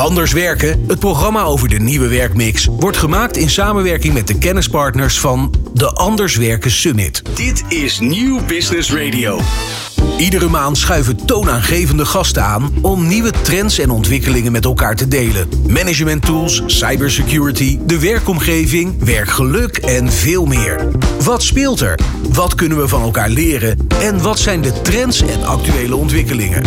Anders werken, het programma over de nieuwe werkmix, wordt gemaakt in samenwerking met de kennispartners van de Anders Werken Summit. Dit is Nieuw Business Radio. Iedere maand schuiven toonaangevende gasten aan om nieuwe trends en ontwikkelingen met elkaar te delen. Management tools, cybersecurity, de werkomgeving, werkgeluk en veel meer. Wat speelt er? Wat kunnen we van elkaar leren? En wat zijn de trends en actuele ontwikkelingen?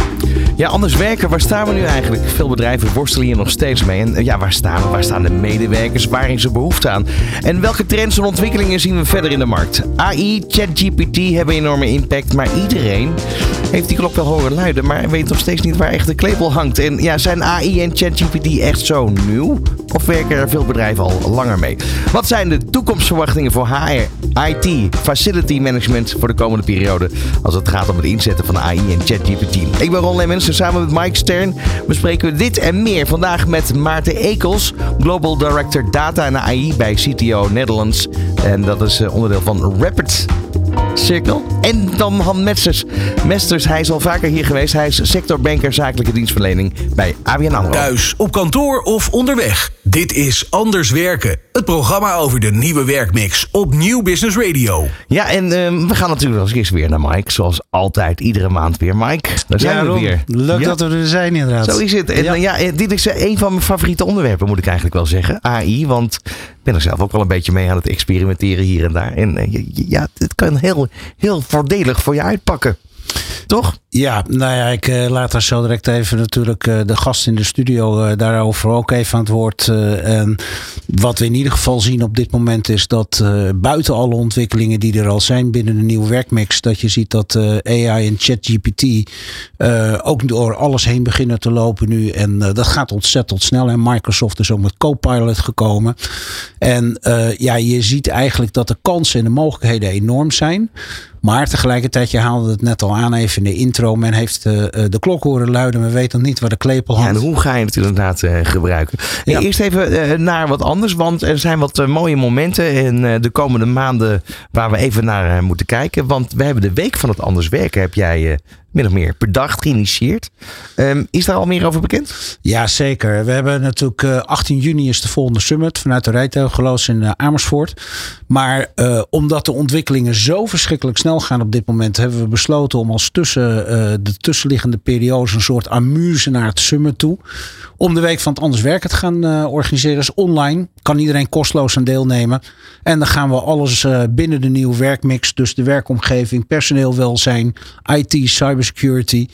Ja, anders werken, waar staan we nu eigenlijk? Veel bedrijven worstelen hier nog steeds mee. En ja, waar staan we? Waar staan de medewerkers? Waar is er behoefte aan? En welke trends en ontwikkelingen zien we verder in de markt? AI, ChatGPT hebben enorme impact, maar iedereen heeft die klok wel horen luiden, maar weet nog steeds niet waar echt de klepel hangt. En ja, zijn AI en ChatGPT echt zo nieuw? Of werken er veel bedrijven al langer mee? Wat zijn de toekomstverwachtingen voor HR, IT, facility management voor de komende periode als het gaat om het inzetten van AI en ChatGPT? Ik ben Ron Lemmens en samen met Mike Stern bespreken we dit en meer vandaag met Maarten Ekels, Global Director Data en AI bij CTO Netherlands. En dat is eh, onderdeel van Rapid Cirkel. En dan Han Mesters. Mesters, hij is al vaker hier geweest. Hij is sectorbanker zakelijke dienstverlening bij ABN AMRO. Thuis, op kantoor of onderweg. Dit is Anders Werken. Het programma over de nieuwe werkmix op Nieuw Business Radio. Ja, en uh, we gaan natuurlijk als eerst weer naar Mike. Zoals altijd, iedere maand weer. Mike, daar zijn ja, we weer. Leuk Ja. dat we er zijn inderdaad. Zo is het. En Ja. ja. ja, dit is eh, een van mijn favoriete onderwerpen, moet ik eigenlijk wel zeggen. AI, want ik ben er zelf ook wel een beetje mee aan het experimenteren hier en daar. En eh, ja, het kan heel, heel voordelig voor je uitpakken. Toch? Ja, nou ja, ik eh, laat daar zo direct even natuurlijk eh, de gast in de studio eh, daarover ook even aan het woord. en wat we in ieder geval zien op dit moment is dat buiten alle ontwikkelingen die er al zijn binnen de nieuwe werkmix, dat je ziet dat AI en ChatGPT ook door alles heen beginnen te lopen nu. En dat gaat ontzettend snel. En Microsoft is ook met Copilot gekomen. En ja, je ziet eigenlijk dat de kansen en de mogelijkheden enorm zijn. Maar tegelijkertijd, je haalde het net al aan even in de intro. Men heeft eh, eh, de klok horen luiden, maar weet nog niet waar de klepel Ja, hangt. en hoe ga je het inderdaad eh, gebruiken? Ja. Eerst even naar wat anders, want er zijn wat mooie momenten in de komende maanden waar we even naar moeten kijken. Want we hebben de Week van het Anders Werken, heb jij min of meer bedacht, geïnitieerd. Ehm, is daar al meer over bekend? Ja, zeker. We hebben natuurlijk eh, 18 juni is de volgende summit vanuit de rijtuigenloos in eh, Amersfoort. Maar eh, omdat de ontwikkelingen zo verschrikkelijk snel gaan op dit moment, hebben we besloten om als tussen eh, de tussenliggende periodes een soort amuse naar het summit toe. Om de week van het anders werken te gaan eh, organiseren. Dus online kan iedereen kosteloos aan deelnemen. En dan gaan we alles eh, binnen de nieuwe werkmix, dus de werkomgeving, personeel welzijn, IT, cybersecurity,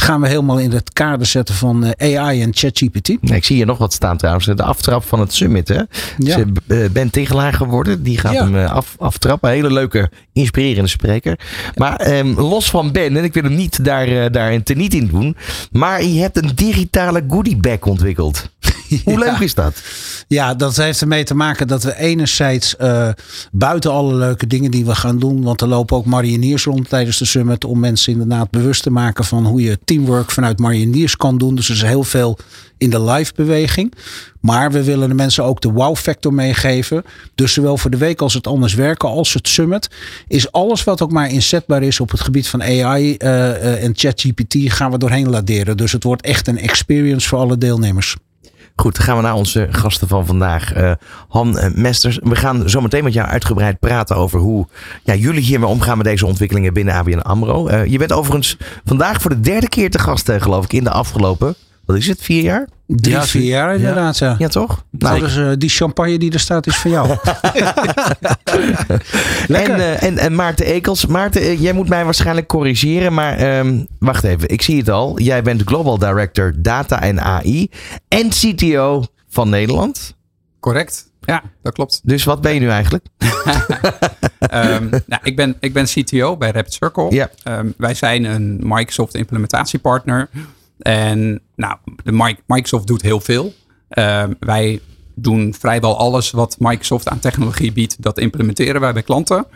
gaan we helemaal in het kader zetten van eh, AI en ChatGPT. Nee, ik zie hier nog wat staan trouwens. De aftrap van het summit. Hè? Ja. Eh, Ben Tegelaar geworden. Die gaat Ja. hem eh, af, aftrappen. Hele leuke, inspirerende spreker. Maar ehm, los van Ben, en ik wil hem niet daar, daar teniet in doen. Maar je hebt een digitale goodiebag ontwikkeld. Hoe leuk is dat? Ja, dat heeft ermee te maken dat we enerzijds eh, buiten alle leuke dingen die we gaan doen, want er lopen ook mariniers rond tijdens de summit om mensen inderdaad bewust te maken van hoe je teamwork vanuit mariniers kan doen. Dus er is heel veel in de live beweging. Maar we willen de mensen ook de wow factor meegeven. Dus zowel voor de week als het anders werken als het summit is alles wat ook maar inzetbaar is op het gebied van AI eh, eh, en ChatGPT gaan we doorheen laderen. Dus het wordt echt een experience voor alle deelnemers. Goed, dan gaan we naar onze gasten van vandaag. eh, Han eh, Mesters. We gaan zo meteen met jou uitgebreid praten over hoe ja, jullie hiermee omgaan met deze ontwikkelingen binnen ABN AMRO. Eh, je bent overigens vandaag voor de derde keer te gast, geloof ik, in de afgelopen, wat is het, vier jaar? Drie, Ja, vier jaar inderdaad. Ja. Ja, toch? Nou, dus eh, die champagne die er staat is van jou. En, eh, en, en Maarten Ekels. Maarten, eh, jij moet mij waarschijnlijk corrigeren, maar ehm, wacht even. Ik zie het al. Jij bent Global Director Data en AI en CTO van Nederland. Correct. Ja, dat klopt. Dus wat ben je nu eigenlijk? Ehm, nou, ik, ben, ik ben CTO bij Rapid Circle. Ja. Ehm, wij zijn een Microsoft implementatiepartner. En nou, de Mi- Microsoft doet heel veel. Ehm, wij doen vrijwel alles wat Microsoft aan technologie biedt. Dat implementeren wij bij klanten.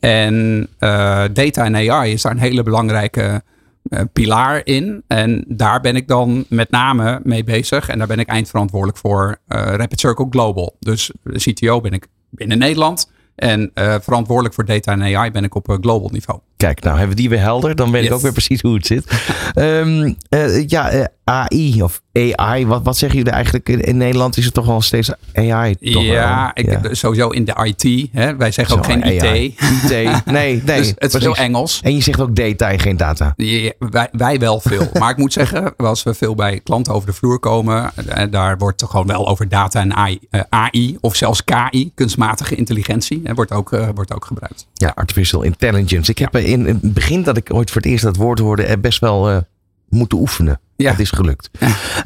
En eh, data en AI is daar een hele belangrijke eh, pilaar in. En daar ben ik dan met name mee bezig. En daar ben ik eindverantwoordelijk voor eh, Rapid Circle Global. Dus CTO ben ik binnen Nederland. En eh, verantwoordelijk voor data en AI ben ik op eh, global niveau. Kijk, nou hebben we die weer helder. Dan weet ik ook weer precies hoe het zit. Ehm, eh, ja, AI of AI, wat, wat zeggen jullie eigenlijk? In, in Nederland is het toch wel steeds AI? Toch ja, wel? ik, sowieso in de IT. Hè? Wij zeggen ook geen AI. IT. IT, nee, nee. Dus het is heel. Engels. En je zegt ook data en geen data. Ja, wij, wij wel veel. Maar ik moet zeggen, als we veel bij klanten over de vloer komen, eh, daar wordt er gewoon wel over data en AI, eh, AI of zelfs KI, kunstmatige intelligentie, hè, wordt, ook, eh, wordt ook gebruikt. Ja, artificial intelligence. Ik heb in het begin dat ik ooit voor het eerst dat woord hoorde, best wel moeten oefenen. Ja. Het is gelukt.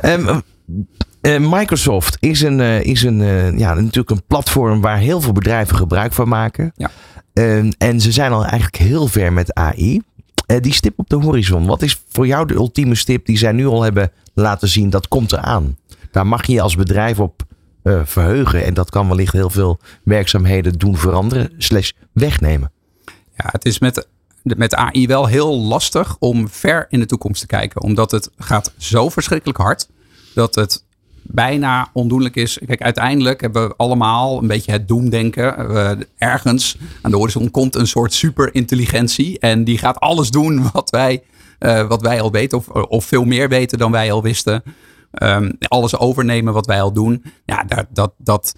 Ehm, eh, Microsoft is, een, eh, is een, eh, ja, natuurlijk een platform waar heel veel bedrijven gebruik van maken. Ja. Ehm, en ze zijn al eigenlijk heel ver met AI. Die stip op de horizon, wat is voor jou de ultieme stip die zij nu al hebben laten zien? Dat komt eraan. Daar mag je je als bedrijf op verheugen. En dat kan wellicht heel veel werkzaamheden doen veranderen, slash wegnemen. Ja, het is met, met AI wel heel lastig om ver in de toekomst te kijken, omdat het gaat zo verschrikkelijk hard dat het bijna ondoenlijk is. Kijk, uiteindelijk hebben we allemaal een beetje het doemdenken. Uh, ergens aan de horizon komt een soort superintelligentie en die gaat alles doen wat wij, uh, wat wij al weten of, of veel meer weten dan wij al wisten. Um, alles overnemen wat wij al doen. Ja, dat, dat, dat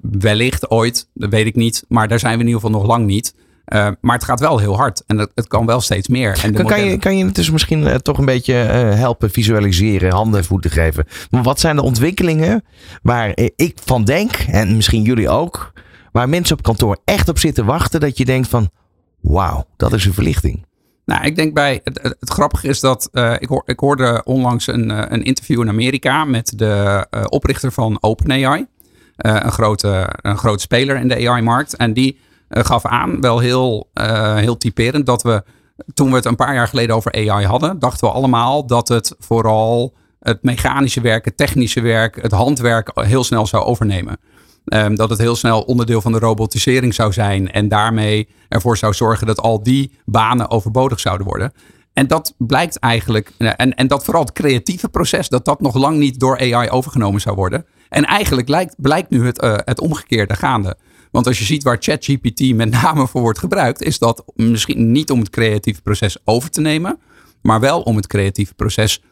wellicht ooit, dat weet ik niet, maar daar zijn we in ieder geval nog lang niet. Uh, maar het gaat wel heel hard en het, het kan wel steeds meer. En kan, kan, je, kan je het dus misschien uh, toch een beetje uh, helpen visualiseren, handen en voeten geven? Maar wat zijn de ontwikkelingen waar ik van denk, en misschien jullie ook, waar mensen op kantoor echt op zitten wachten dat je denkt van, wauw, dat is een verlichting. Nou, ik denk bij. Het, het, het grappige is dat. Ik, hoor, ik hoorde onlangs een, een interview in Amerika met de oprichter van OpenAI. een, grote, een grote speler in de AI-markt. En die gaf aan, wel heel, heel typerend, dat we. Toen we het een paar jaar geleden over AI hadden, dachten we allemaal dat het vooral het mechanische werk, het technische werk, het handwerk heel snel zou overnemen. Um, dat het heel snel onderdeel van de robotisering zou zijn. En daarmee ervoor zou zorgen dat al die banen overbodig zouden worden. En dat blijkt eigenlijk, en, en dat vooral het creatieve proces, dat dat nog lang niet door AI overgenomen zou worden. En eigenlijk lijkt, blijkt nu het, uh, het omgekeerde gaande. Want als je ziet waar ChatGPT met name voor wordt gebruikt, is dat misschien niet om het creatieve proces over te nemen, maar wel om het creatieve proces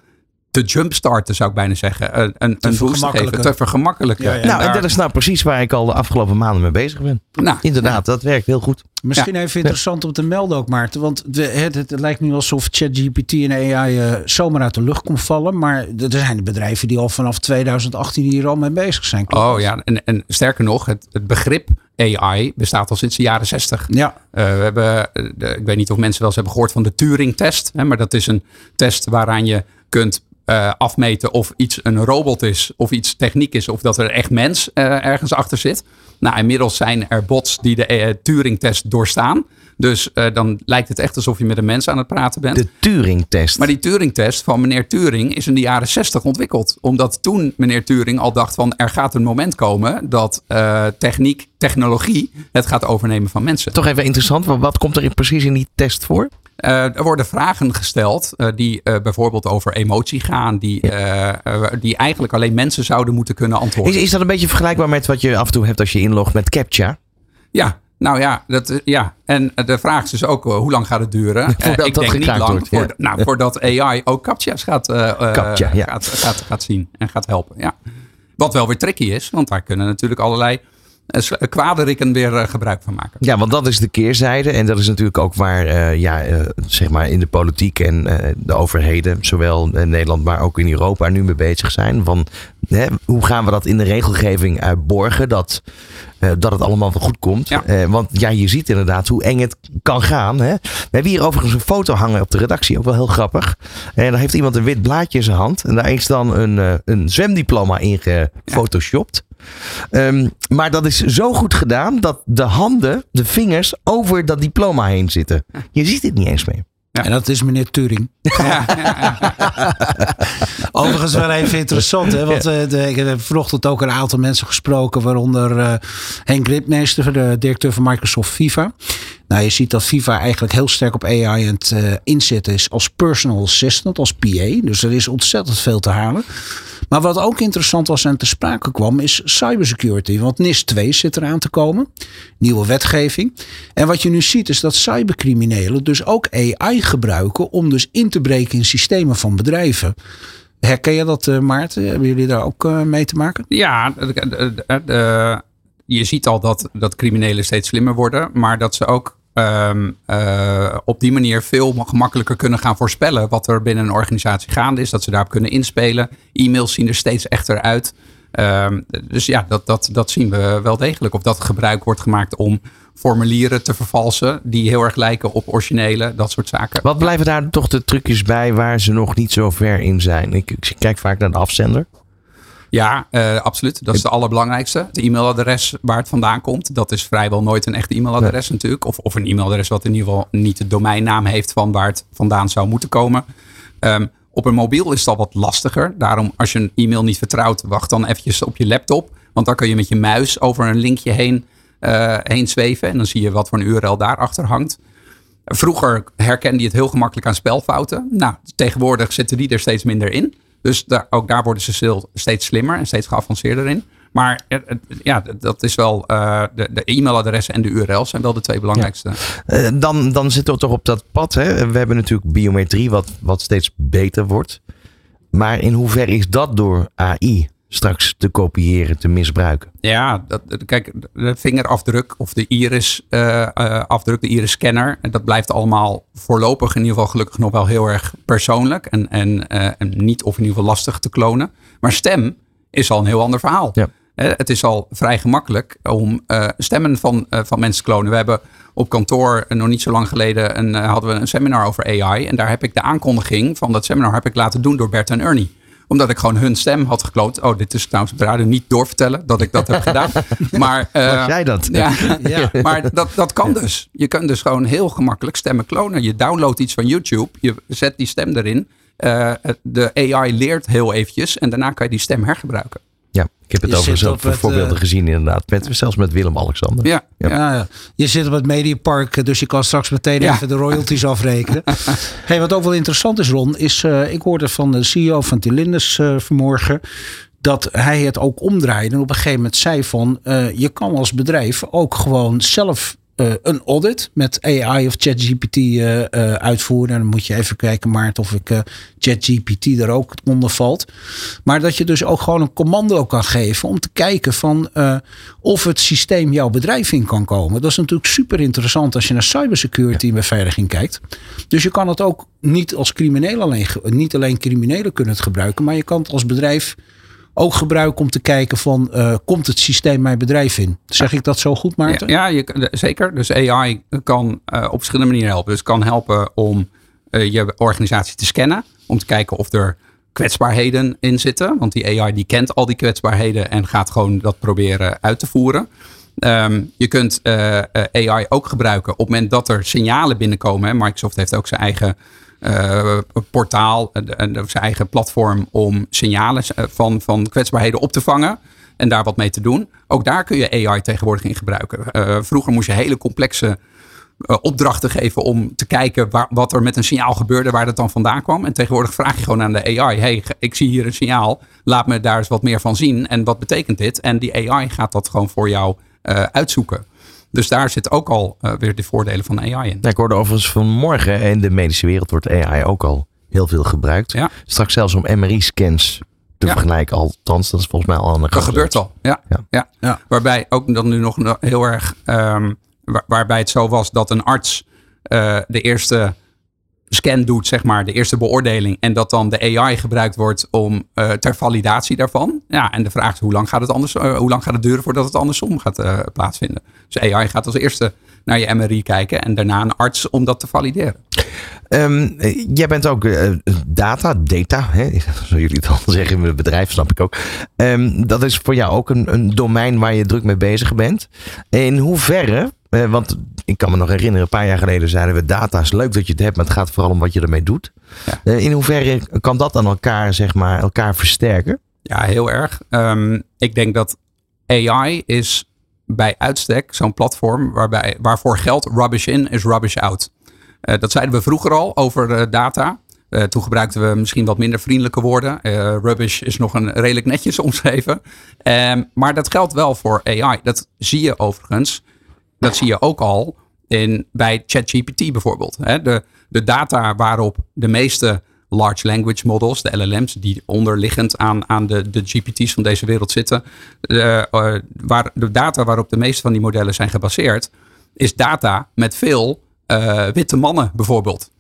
te jumpstarten, zou ik bijna zeggen. Een, een, een boost te geven, te vergemakkelijken. Ja, ja. Nou, en dat is nou precies waar ik al de afgelopen maanden mee bezig ben. Nou, Inderdaad, dat werkt heel goed. Misschien ja. even interessant om te melden ook, Maarten. Want de, het, het, het, lijkt nu alsof ChatGPT en AI uh, zomaar uit de lucht komt vallen. Maar er zijn bedrijven die al vanaf 2018 hier al mee bezig zijn. Oh ja, en, en sterker nog, het, het begrip AI bestaat al sinds de jaren 60. Ja. Uh, we hebben, de, ik weet niet of mensen wel eens hebben gehoord van de Turing-test. Maar dat is een test waaraan je kunt uh, afmeten of iets een robot is, of iets techniek is, of dat er echt mens uh, ergens achter zit. Nou, inmiddels zijn er bots die de Turing-test doorstaan. Dus dan lijkt het echt alsof je met een mens aan het praten bent. De Turing-test. Maar die Turing-test van meneer Turing is in de jaren 60 ontwikkeld. Omdat toen meneer Turing al dacht van er gaat een moment komen dat techniek, technologie het gaat overnemen van mensen. Toch even interessant, wat komt er precies in die test voor? Uh, er worden vragen gesteld uh, die uh, bijvoorbeeld over emotie gaan, die, ja. die eigenlijk alleen mensen zouden moeten kunnen antwoorden. Is, is, dat een beetje vergelijkbaar met wat je af en toe hebt als je inlogt met CAPTCHA? Ja, nou ja, dat, ja. en de vraag is dus ook hoe lang gaat het duren? voordat ik dat denk niet lang, wordt, ja. voor, nou, voordat AI ook CAPTCHA's gaat, CAPTCHA, ja. gaat, gaat, gaat zien en gaat helpen. Ja. Wat wel weer tricky is, want daar kunnen natuurlijk allerlei kwaaderikken weer uh, gebruik van maken. Ja, want dat is de keerzijde. En dat is natuurlijk ook waar uh, ja, uh, zeg maar in de politiek en de overheden, zowel in Nederland, maar ook in Europa, nu mee bezig zijn. Van hè, hoe gaan we dat in de regelgeving borgen? Dat, dat het allemaal wel goed komt. Ja. want ja, je ziet inderdaad hoe eng het kan gaan. Hè? We hebben hier overigens een foto hangen op de redactie, ook wel heel grappig. En dan heeft iemand een wit blaadje in zijn hand. En daar is dan een, een zwemdiploma in gefotoshopt. Ja. Um, maar dat is zo goed gedaan dat de handen, de vingers, over dat diploma heen zitten. Je ziet dit niet eens meer. Ja. En dat is meneer Turing. Ja, Overigens wel even interessant. Hè? Want uh, de, ik heb vanochtend ook een aantal mensen gesproken. Waaronder uh, Henk Ritmeester, de directeur van Microsoft FIFA. Nou, je ziet dat FIFA eigenlijk heel sterk op AI aan het uh, is als personal assistant, als PA. Dus er is ontzettend veel te halen. Maar wat ook interessant was en te sprake kwam, is cybersecurity. Want NIS 2 zit eraan te komen. Nieuwe wetgeving. En wat je nu ziet is dat cybercriminelen dus ook AI gebruiken om dus in te breken in systemen van bedrijven. Herken je dat, uh, Maarten? Hebben jullie daar ook uh, mee te maken? Ja, de, je ziet al dat, dat criminelen steeds slimmer worden, maar dat ze ook um, uh, op die manier veel gemakkelijker kunnen gaan voorspellen wat er binnen een organisatie gaande is. Dat ze daarop kunnen inspelen. E-mails zien er steeds echter uit. Um, dus ja, dat, dat, dat zien we wel degelijk. Of dat gebruik wordt gemaakt om formulieren te vervalsen die heel erg lijken op originele, dat soort zaken. Wat blijven daar toch de trucjes bij waar ze nog niet zo ver in zijn? Ik kijk vaak naar de afzender. Ja, uh, absoluut. Dat is het allerbelangrijkste. Het e-mailadres waar het vandaan komt. Dat is vrijwel nooit een echt e-mailadres nee. natuurlijk. Of, of een e-mailadres wat in ieder geval niet de domeinnaam heeft van waar het vandaan zou moeten komen. Um, op een mobiel is het al wat lastiger. Daarom als je een e-mail niet vertrouwt, wacht dan eventjes op je laptop. Want dan kun je met je muis over een linkje heen, uh, heen zweven. En dan zie je wat voor een URL daarachter hangt. Vroeger herkende je het heel gemakkelijk aan spelfouten. Nou, tegenwoordig zitten die er steeds minder in. Dus daar, ook daar worden ze steeds slimmer en steeds geavanceerder in. Maar ja, dat is wel uh, de, de e-mailadressen en de URL's zijn wel de twee belangrijkste. Ja. Uh, dan, dan zitten we toch op dat pad. Hè? We hebben natuurlijk biometrie wat, wat steeds beter wordt. Maar in hoeverre is dat door AI straks te kopiëren, te misbruiken? Ja, dat, kijk, de vingerafdruk of de iris-afdruk, uh, de iris-scanner, dat blijft allemaal voorlopig in ieder geval gelukkig nog wel heel erg persoonlijk en, en, en niet of in ieder geval lastig te klonen. Maar stem is al een heel ander verhaal. Ja. Het is al vrij gemakkelijk om uh, stemmen van, van mensen te klonen. We hebben op kantoor nog niet zo lang geleden een, hadden we een seminar over AI. En daar heb ik de aankondiging van dat seminar heb ik laten doen door Bert en Ernie omdat ik gewoon hun stem had gekloot. Oh, dit is trouwens op de radio niet doorvertellen dat ik dat heb gedaan. Maar, uh, jij dat? Ja, ja. maar dat, dat kan dus. Je kunt dus gewoon heel gemakkelijk stemmen klonen. Je downloadt iets van YouTube, je zet die stem erin. Uh, de AI leert heel eventjes en daarna kan je die stem hergebruiken. Ja, ik heb het over zoveel voorbeelden uh, gezien inderdaad. Met, zelfs met Willem-Alexander. Ja, ja. Ja, je zit op het Mediapark, dus je kan straks meteen even de royalties afrekenen. hey, wat ook wel interessant is, Ron, is uh, ik hoorde van de CEO van Tilindus uh, vanmorgen dat hij het ook omdraaide en op een gegeven moment zei van je kan als bedrijf ook gewoon zelf uh, een audit met AI of ChatGPT uh, uh, uitvoeren. En dan moet je even kijken, Maarten, of ik ChatGPT er ook onder valt. Maar dat je dus ook gewoon een commando kan geven om te kijken van of het systeem jouw bedrijf in kan komen. Dat is natuurlijk super interessant als je naar cybersecurity en beveiliging kijkt. Dus je kan het ook niet als crimineel alleen, niet alleen criminelen kunnen het gebruiken, maar je kan het als bedrijf ook gebruiken om te kijken van uh, komt het systeem mijn bedrijf in? Zeg ik dat zo goed, Maarten? Ja, ja je, zeker. Dus AI kan uh, op verschillende manieren helpen. Dus kan helpen om uh, je organisatie te scannen. Om te kijken of er kwetsbaarheden in zitten. Want die AI die kent al die kwetsbaarheden en gaat gewoon dat proberen uit te voeren. Um, je kunt AI ook gebruiken op het moment dat er signalen binnenkomen. Hè. Microsoft heeft ook zijn eigen uh, portaal en zijn eigen platform om signalen eh, van, van kwetsbaarheden op te vangen en daar wat mee te doen. Ook daar kun je AI tegenwoordig in gebruiken. Uh, vroeger moest je hele complexe opdrachten geven om te kijken waar, wat er met een signaal gebeurde, waar dat dan vandaan kwam. En tegenwoordig vraag je gewoon aan de AI: hey, ik zie hier een signaal, laat me daar eens wat meer van zien. En wat betekent dit? En die AI gaat dat gewoon voor jou uitzoeken. Dus daar zit ook al uh, weer de voordelen van AI in. Ja, ik hoorde overigens vanmorgen, in de medische wereld wordt AI ook al heel veel gebruikt. Ja. Straks zelfs om MRI-scans te ja. vergelijken. Althans, dat is volgens mij al een Dat gebeurt al, ja. Ja. ja. ja. Waarbij ook dan nu nog heel erg, um, waar, waarbij het zo was dat een arts uh, de eerste scan doet, zeg maar, de eerste beoordeling. En dat dan de AI gebruikt wordt om uh, ter validatie daarvan. Ja, en de vraag is hoe lang gaat het anders, uh, hoe lang gaat het duren voordat het andersom gaat uh, plaatsvinden. Dus AI gaat als eerste naar je MRI kijken en daarna een arts om dat te valideren. Um, jij bent ook data, data, hè? zoals jullie het al zeggen in het bedrijf, snap ik ook. Um, dat is voor jou ook een, een domein waar je druk mee bezig bent. In hoeverre uh, want ik kan me nog herinneren, een paar jaar geleden zeiden we: data is leuk dat je het hebt, maar het gaat vooral om wat je ermee doet. Ja. Uh, in hoeverre kan dat dan elkaar, zeg maar, elkaar versterken? Ja, heel erg. Um, ik denk dat AI is bij uitstek zo'n platform waarbij, waarvoor geld rubbish in is rubbish out. Uh, dat zeiden we vroeger al over data. Uh, toen gebruikten we misschien wat minder vriendelijke woorden. Rubbish is nog een redelijk netjes omschreven. Um, maar dat geldt wel voor AI. Dat zie je overigens dat zie je ook al in, bij ChatGPT bijvoorbeeld. Hè? De, de data waarop de meeste large language models, de LLM's, die onderliggend aan, aan de, de GPT's van deze wereld zitten. Uh, waar, de data waarop de meeste van die modellen zijn gebaseerd, is data met veel witte mannen bijvoorbeeld.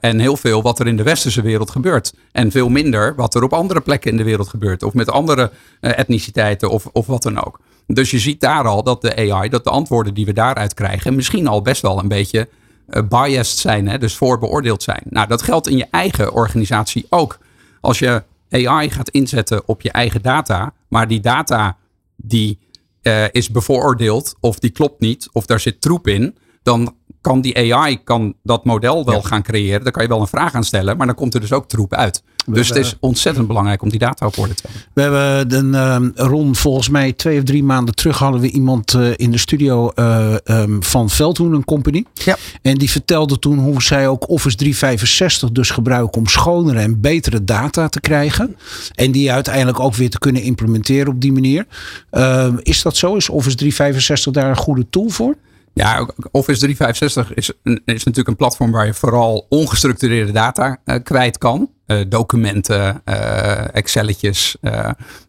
en heel veel wat er in de westerse wereld gebeurt. En veel minder wat er op andere plekken in de wereld gebeurt. Of met andere etniciteiten of, of wat dan ook. Dus je ziet daar al dat de AI, dat de antwoorden die we daaruit krijgen, misschien al best wel een beetje uh, biased zijn, hè? dus voorbeoordeeld zijn. Nou, dat geldt in je eigen organisatie ook. Als je AI gaat inzetten op je eigen data, maar die data die uh, is bevooroordeeld of die klopt niet of daar zit troep in, dan kan die AI kan dat model wel gaan creëren. Daar kan je wel een vraag aan stellen, maar dan komt er dus ook troep uit. dus het is ontzettend belangrijk om die data op orde te hebben. We hebben een uh, Ron, volgens mij twee of drie maanden terug hadden we iemand uh, in de studio uh, um, van Veldhoen Company. Ja. En die vertelde toen hoe zij ook Office 365 dus gebruiken om schonere en betere data te krijgen. En die uiteindelijk ook weer te kunnen implementeren op die manier. Ehm, is dat zo? Is Office 365 daar een goede tool voor? Ja, Office 365 is, is natuurlijk een platform waar je vooral ongestructureerde data uh, kwijt kan. Uh, documenten, uh, Excelletjes,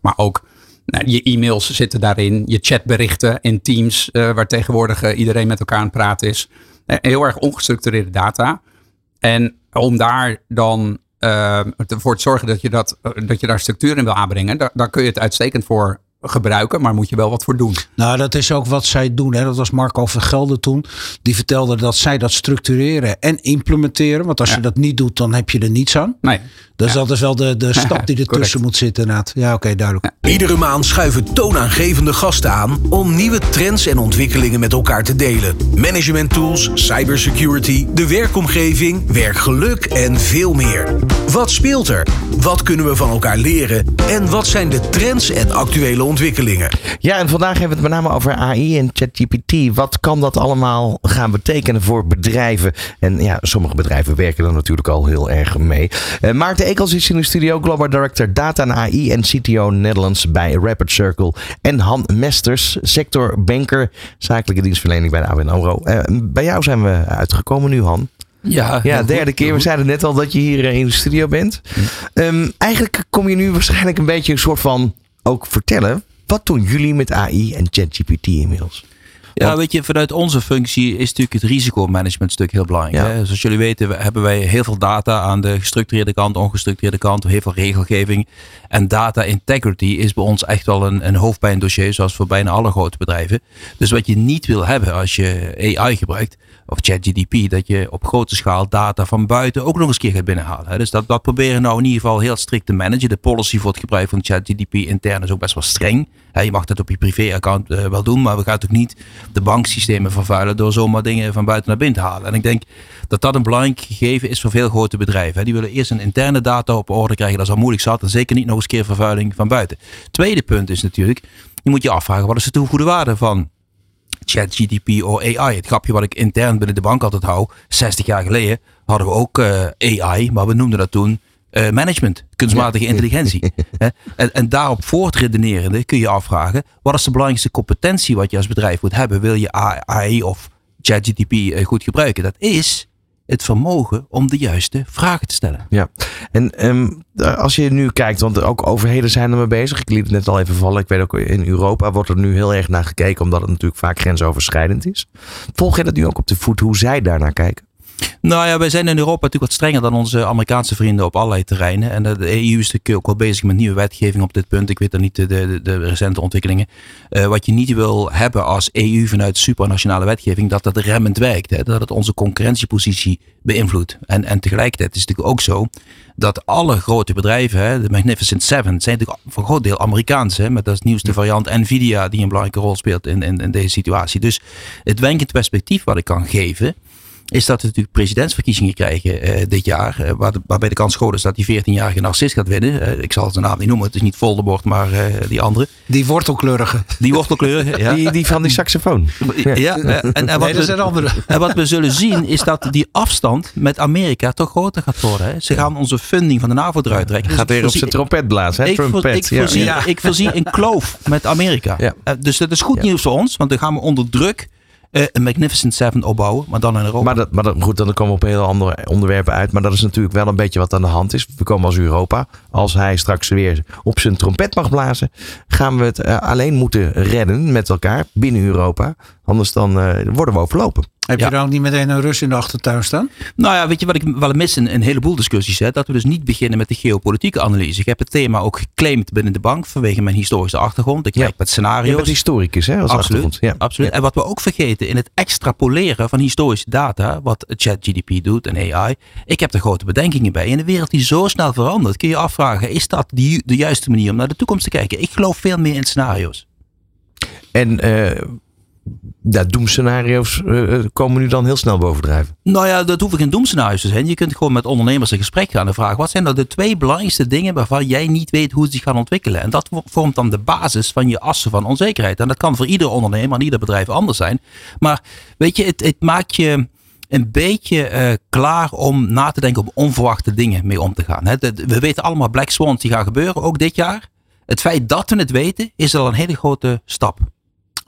maar ook nou, je e-mails zitten daarin. Je chatberichten in Teams, waar tegenwoordig iedereen met elkaar aan het praten is. heel erg ongestructureerde data. En om daar dan voor te zorgen dat je, dat, dat je daar structuur in wil aanbrengen, daar, daar kun je het uitstekend voor gebruiken, maar moet je wel wat voor doen. Nou, dat is ook wat zij doen. Hè. Dat was Marco Vergelder toen. Die vertelde dat zij dat structureren en implementeren. Want als je dat niet doet, dan heb je er niets aan. Nee. Dus dat is wel de, de stap die ertussen moet zitten. Naad. Ja, oké, duidelijk. Iedere maand schuiven toonaangevende gasten aan om nieuwe trends en ontwikkelingen met elkaar te delen. Management tools, cybersecurity, de werkomgeving, werkgeluk en veel meer. Wat speelt er? Wat kunnen we van elkaar leren? En wat zijn de trends en actuele ontwikkelingen? Ja, en vandaag hebben we het met name over AI en ChatGPT. Wat kan dat allemaal gaan betekenen voor bedrijven? En ja, sommige bedrijven werken er natuurlijk al heel erg mee. Uh, Maarten Ekels is in de studio, Global Director Data en AI en CTO Netherlands bij Rapid Circle. En Han Mesters, sector banker, zakelijke dienstverlening bij de ABN AMRO. Uh, bij jou zijn we uitgekomen nu, Han. Ja, ja derde keer. We zeiden net al dat je hier in de studio bent. Um, eigenlijk kom je nu waarschijnlijk een beetje een soort van ook vertellen. Wat doen jullie met AI en ChatGPT inmiddels? Ja, weet je, vanuit onze functie is natuurlijk het risicomanagement stuk heel belangrijk. Hè? Zoals jullie weten hebben wij heel veel data aan de gestructureerde kant, ongestructureerde kant, heel veel regelgeving. En data integrity is bij ons echt wel een, een hoofdpijndossier, zoals voor bijna alle grote bedrijven. Dus wat je niet wil hebben als je AI gebruikt, of ChatGDP, dat je op grote schaal data van buiten ook nog eens keer gaat binnenhalen. Dus dat, dat proberen nou in ieder geval heel strikt te managen. De policy voor het gebruik van ChatGDP intern is ook best wel streng. Je mag dat op je privé-account eh, wel doen, maar we gaan ook niet de banksystemen vervuilen door zomaar dingen van buiten naar binnen te halen. En ik denk dat dat een belangrijk gegeven is voor veel grote bedrijven. Die willen eerst een interne data op orde krijgen. Dat is al moeilijk zat. En zeker niet nog eens keer vervuiling van buiten. Tweede punt is natuurlijk, je moet je afvragen wat is de toegevoegde waarde van ChatGDP of AI. Het grapje wat ik intern binnen de bank altijd hou. 60 jaar geleden hadden we ook uh, AI, maar we noemden dat toen uh, management, kunstmatige intelligentie. en, en daarop voortredenerende kun je afvragen, wat is de belangrijkste competentie wat je als bedrijf moet hebben? Wil je AI of ChatGPT uh, goed gebruiken? Dat is het vermogen om de juiste vragen te stellen. Ja, en um, als je nu kijkt, want ook overheden zijn er mee bezig. Ik liet het net al even vallen. Ik weet ook in Europa wordt er nu heel erg naar gekeken, omdat het natuurlijk vaak grensoverschrijdend is. Volg je dat nu ook op de voet, hoe zij daarnaar kijken? Nou ja, wij zijn in Europa natuurlijk wat strenger dan onze Amerikaanse vrienden op allerlei terreinen. En de EU is natuurlijk ook wel bezig met nieuwe wetgeving op dit punt. Ik weet er niet de, de, de recente ontwikkelingen. Uh, wat je niet wil hebben als EU vanuit supranationale wetgeving, dat dat remmend werkt. Hè? Dat het onze concurrentiepositie beïnvloedt. En, en tegelijkertijd is het natuurlijk ook zo dat alle grote bedrijven, hè, de Magnificent Seven, zijn natuurlijk voor een groot deel Amerikaans. Hè, met als nieuwste variant Nvidia die een belangrijke rol speelt in, in, in deze situatie. Dus het wenkend perspectief wat ik kan geven is dat we natuurlijk presidentsverkiezingen krijgen uh, dit jaar. Uh, waar waarbij de kans groot is dat die 14-jarige narcist gaat winnen. Uh, ik zal zijn naam niet noemen. Het is niet Voldemort, maar die andere. Die wortelkleurige. Die wortelkleurige, ja. Die, die van die saxofoon. Ja, en, en, wat nee, we, andere. en wat we zullen zien is dat die afstand met Amerika toch groter gaat worden. Hè. Ze gaan onze funding van de NAVO eruit trekken. Dus gaat weer op zijn trompet blazen. Hè? Ik, Trumpet, ik, voorzie, ja. ik voorzie een kloof met Amerika. dus dat is goed nieuws voor ons, want dan gaan we onder druk uh, een Magnificent Seven opbouwen, maar dan in Europa. Maar, dat, maar dat, goed, dan komen we op heel andere onderwerpen uit. Maar dat is natuurlijk wel een beetje wat aan de hand is. We komen als Europa. Als hij straks weer op zijn trompet mag blazen, gaan we het alleen moeten redden met elkaar binnen Europa. Anders dan worden we overlopen. Heb je dan ook niet meteen een Rus in de achtertuin staan? Nou ja, weet je wat ik wel mis in een heleboel discussies? Hè? Dat we dus niet beginnen met de geopolitieke analyse. Ik heb het thema ook geclaimd binnen de bank vanwege mijn historische achtergrond. Ik kijk met scenario's. Je bent historicus hè, als absoluut, Ja. absoluut. En wat we ook vergeten in het extrapoleren van historische data, wat ChatGDP doet en AI. Ik heb er grote bedenkingen bij. In een wereld die zo snel verandert, kun je afvragen, is dat die, de juiste manier om naar de toekomst te kijken? Ik geloof veel meer in scenario's. En... Uh ja, doemscenario's uh, komen nu dan heel snel bovendrijven? Nou ja, dat hoeven geen doemscenario's te zijn. Je kunt gewoon met ondernemers een gesprek gaan en vragen: wat zijn nou de twee belangrijkste dingen waarvan jij niet weet hoe ze zich gaan ontwikkelen? En dat vormt dan de basis van je assen van onzekerheid. En dat kan voor ieder ondernemer en ieder bedrijf anders zijn. Maar weet je, het, het maakt je een beetje uh, klaar om na te denken om onverwachte dingen mee om te gaan. we weten allemaal Black Swans die gaan gebeuren, ook dit jaar. Het feit dat we het weten, is al een hele grote stap.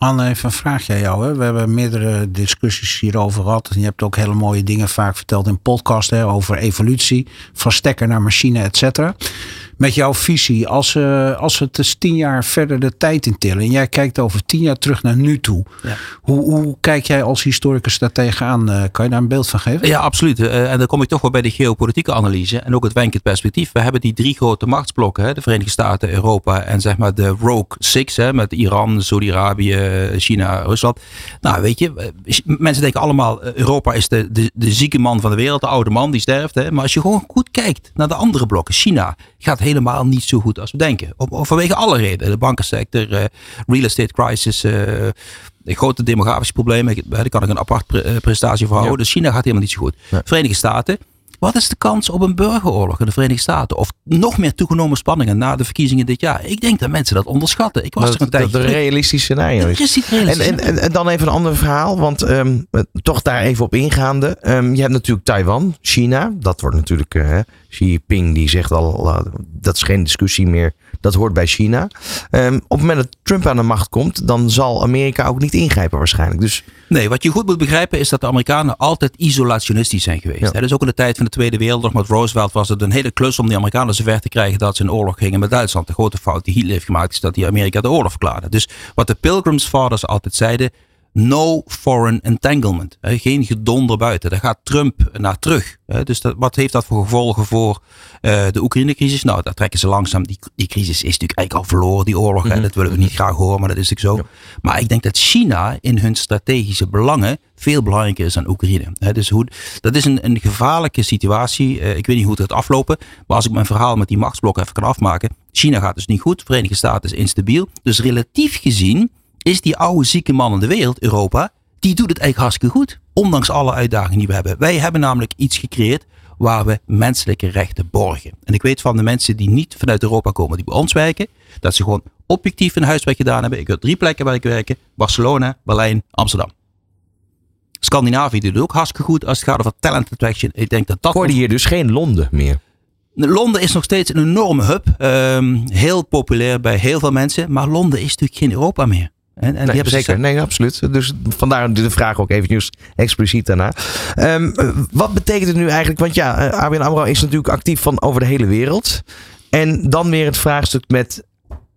Anne, even een vraagje aan jou. Hè. We hebben meerdere discussies hierover gehad. En je hebt ook hele mooie dingen vaak verteld in podcast hè, over evolutie. Van stekker naar machine, et cetera met jouw visie, als, uh, als we het dus tien jaar verder de tijd in tillen en jij kijkt over tien jaar terug naar nu toe, ja. hoe, hoe kijk jij als historicus daar tegenaan? Uh, kan je daar een beeld van geven? Ja, absoluut. Uh, en dan kom ik toch wel bij de geopolitieke analyse en ook het wenkend perspectief. We hebben die drie grote machtsblokken, hè, de Verenigde Staten, Europa en zeg maar de Rogue Six, hè, met Iran, Saudi-Arabië, China, Rusland. Nou, weet je, mensen denken allemaal, Europa is de, de, de zieke man van de wereld, de oude man die sterft. Hè. Maar als je gewoon goed kijkt naar de andere blokken, China gaat helemaal niet zo goed als we denken. Om, vanwege alle redenen. De bankensector, uh, real estate crisis, uh, grote demografische problemen. Daar kan ik een apart pre eh, presentatie voor houden. Dus China gaat helemaal niet zo goed. Verenigde Staten wat is de kans op een burgeroorlog in de Verenigde Staten? Of nog meer toegenomen spanningen na de verkiezingen dit jaar? Ik denk dat mensen dat onderschatten. Ik was dat, er een tijdje. Dat een realistisch scenario is. En, en, en, dan even een ander verhaal, want ehm, toch daar even op ingaande. Um, je hebt natuurlijk Taiwan, China. Dat wordt natuurlijk. Uh, Xi Jinping die zegt al, uh, dat is geen discussie meer. Dat hoort bij China. Um, op het moment dat Trump aan de macht komt, dan zal Amerika ook niet ingrijpen waarschijnlijk. Dus... Nee, wat je goed moet begrijpen is dat de Amerikanen altijd isolationistisch zijn geweest. Ja. Dus ook in de tijd van de Tweede Wereldoorlog met Roosevelt was het een hele klus om die Amerikanen zover te krijgen dat ze in oorlog gingen met Duitsland. De grote fout die Hitler heeft gemaakt is dat hij Amerika de oorlog verklaarde. Dus wat de Pilgrims Fathers altijd zeiden, no foreign entanglement. Geen gedonder buiten. Daar gaat Trump naar terug. Dus dat, wat heeft dat voor gevolgen voor uh, de Oekraïne-crisis? Nou, daar trekken ze langzaam. Die, die crisis is natuurlijk eigenlijk al verloren, die oorlog. Mm Dat willen we niet graag horen, maar dat is natuurlijk zo. Maar ik denk dat China in hun strategische belangen veel belangrijker is dan Oekraïne. dus hoe, dat is een, een gevaarlijke situatie. Uh, ik weet niet hoe het gaat aflopen. Maar als ik mijn verhaal met die machtsblokken even kan afmaken. China gaat dus niet goed. De Verenigde Staten is instabiel. Dus relatief gezien is die oude zieke man in de wereld, Europa, die doet het eigenlijk hartstikke goed. Ondanks alle uitdagingen die we hebben. Wij hebben namelijk iets gecreëerd waar we menselijke rechten borgen. En ik weet van de mensen die niet vanuit Europa komen, die bij ons werken, dat ze gewoon objectief hun huiswerk gedaan hebben. Ik heb drie plekken waar ik werk. Barcelona, Berlijn, Amsterdam. Scandinavië doet het ook hartstikke goed als het gaat over talent attraction. Ik denk dat dat... Hoorde hier dus geen Londen meer? Londen is nog steeds een enorme hub. Um, heel populair bij heel veel mensen. Maar Londen is natuurlijk geen Europa meer. En, en nee, zeker, nee, absoluut. Dus vandaar de vraag ook eventjes expliciet daarna. Um, wat betekent het nu eigenlijk? Want ja, uh, ABN AMRO is natuurlijk actief van over de hele wereld. En dan weer het vraagstuk met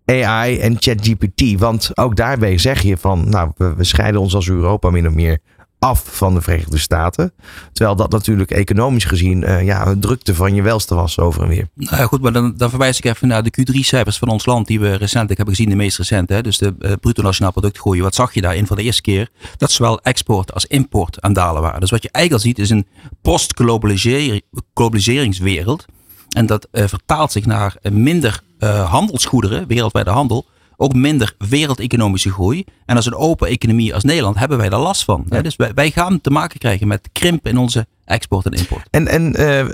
AI en ChatGPT. Want ook daarbij zeg je van, nou, we, we scheiden ons als Europa min of meer af van de Verenigde Staten. Terwijl dat natuurlijk economisch gezien uh, ja, een drukte van je welste was over en weer. Nou ja, goed, maar dan, dan verwijs ik even naar de Q3-cijfers van ons land die we recentelijk hebben gezien, de meest recente. Hè, dus de uh, bruto nationaal product groeien. Wat zag je daarin voor de eerste keer? Dat zowel export als import aan dalen waren. Dus wat je eigenlijk ziet is een post-globaliseringswereld. En dat uh, vertaalt zich naar minder handelsgoederen, wereldwijde handel ook minder wereldeconomische groei. En als een open economie als Nederland hebben wij daar last van. Dus wij, wij, gaan te maken krijgen met krimp in onze export en import. En, en uh,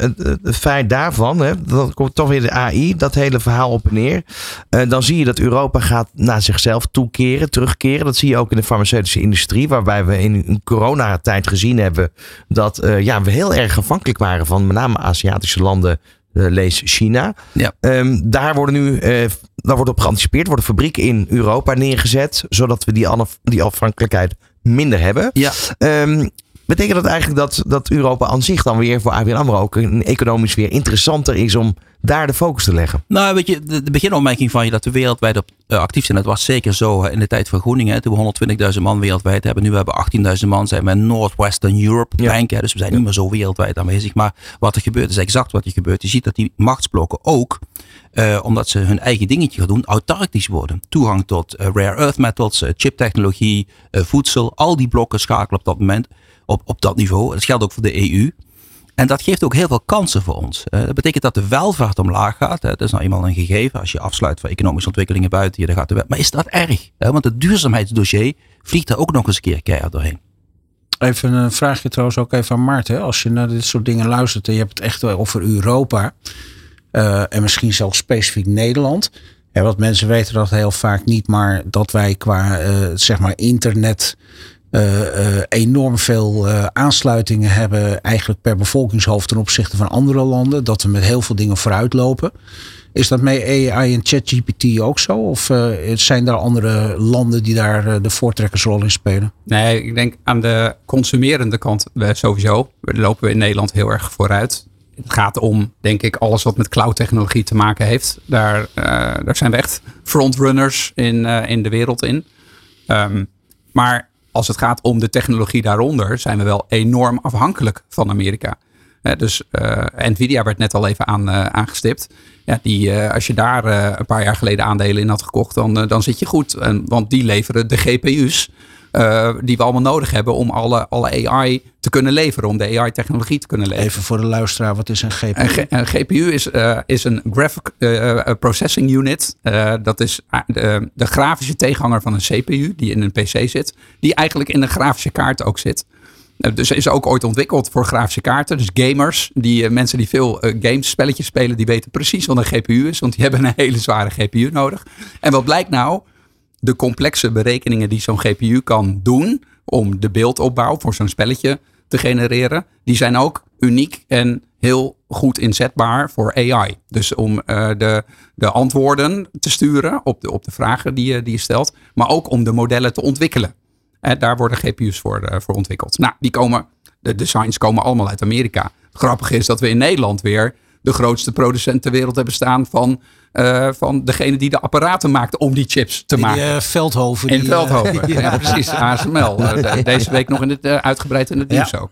het, feit daarvan, hè, dan komt toch weer de AI, dat hele verhaal op en neer. Uh, dan zie je dat Europa gaat naar zichzelf toekeren, terugkeren. Dat zie je ook in de farmaceutische industrie, waarbij we in een coronatijd gezien hebben dat uh, ja, we heel erg afhankelijk waren van met name Aziatische landen lees China. Ja. Um, daar worden nu, uh, daar wordt op geanticipeerd, worden fabrieken in Europa neergezet, zodat we die, die afhankelijkheid minder hebben. Ja. Ehm, betekent dat eigenlijk dat, dat Europa aan zich dan weer voor ABN AMRO ook een economisch weer interessanter is om daar de focus te leggen? Nou, weet je, de, de beginopmerking van je dat we wereldwijd op, uh, actief zijn, dat was zeker zo in de tijd van Groeningen. Toen we 120.000 man wereldwijd hebben. Nu hebben we 18.000 man, zijn we Northwestern Europe ja. Bank. Hè, dus we zijn niet meer zo wereldwijd aanwezig. Maar wat er gebeurt is exact wat er gebeurt. Je ziet dat die machtsblokken ook, uh, omdat ze hun eigen dingetje gaan doen, autarkisch worden. Toegang tot uh, rare earth metals, chiptechnologie, voedsel. Al die blokken schakelen op dat moment op, op dat niveau. Dat geldt ook voor de EU. En dat geeft ook heel veel kansen voor ons. Dat betekent dat de welvaart omlaag gaat. Hè. Dat is nou eenmaal een gegeven. Als je afsluit van economische ontwikkelingen buiten je, gaat de wel. Maar is dat erg? Want het duurzaamheidsdossier vliegt er ook nog eens een keer keihard doorheen. Even een vraagje trouwens ook even aan Maarten. Als je naar dit soort dingen luistert en je hebt het echt over Europa. Uh, en misschien zelfs specifiek Nederland. Want mensen weten dat heel vaak niet, maar dat wij qua uh, zeg maar internet enorm veel uh, aansluitingen hebben, eigenlijk per bevolkingshoofd ten opzichte van andere landen. Dat we met heel veel dingen vooruit lopen. Is dat met AI en ChatGPT ook zo? Of zijn er andere landen die daar de voortrekkersrol in spelen? Nee, ik denk aan de consumerende kant sowieso. We lopen we in Nederland heel erg vooruit. Het gaat om, denk ik, alles wat met cloud-technologie te maken heeft. Daar, daar zijn we echt frontrunners in, in de wereld in. Um, maar als het gaat om de technologie daaronder, zijn we wel enorm afhankelijk van Amerika. dus uh, Nvidia werd net al even uh, aangestipt. Ja, die, uh, als je daar een paar jaar geleden aandelen in had gekocht, dan, dan zit je goed. Want die leveren de GPU's uh, die we allemaal nodig hebben om alle, alle AI te kunnen leveren, om de AI-technologie te kunnen leveren. Even voor de luisteraar, wat is een GPU? Een, een GPU is, uh, is een Graphic uh, Processing Unit. dat is de, de grafische tegenhanger van een CPU die in een PC zit, die eigenlijk in een grafische kaart ook zit. Dus is ook ooit ontwikkeld voor grafische kaarten. Dus gamers, die, mensen die veel games, spelletjes spelen, die weten precies wat een GPU is. Want die hebben een hele zware GPU nodig. En wat blijkt nou? De complexe berekeningen die zo'n GPU kan doen om de beeldopbouw voor zo'n spelletje te genereren, die zijn ook uniek en heel goed inzetbaar voor AI. Dus om uh, de, de antwoorden te sturen op de, op de vragen die je, die stelt, maar ook om de modellen te ontwikkelen. En daar worden GPU's voor, uh, voor ontwikkeld. Nou, die komen, de designs komen allemaal uit Amerika. Grappig is dat we in Nederland weer de grootste producent ter wereld hebben staan van, uh, van degene die de apparaten maakte om die chips te die, maken. Uh, Veldhoven. In die, Veldhoven, uh, ja. precies. ASML. deze week nog in het, uitgebreid in het nieuws ja. ook.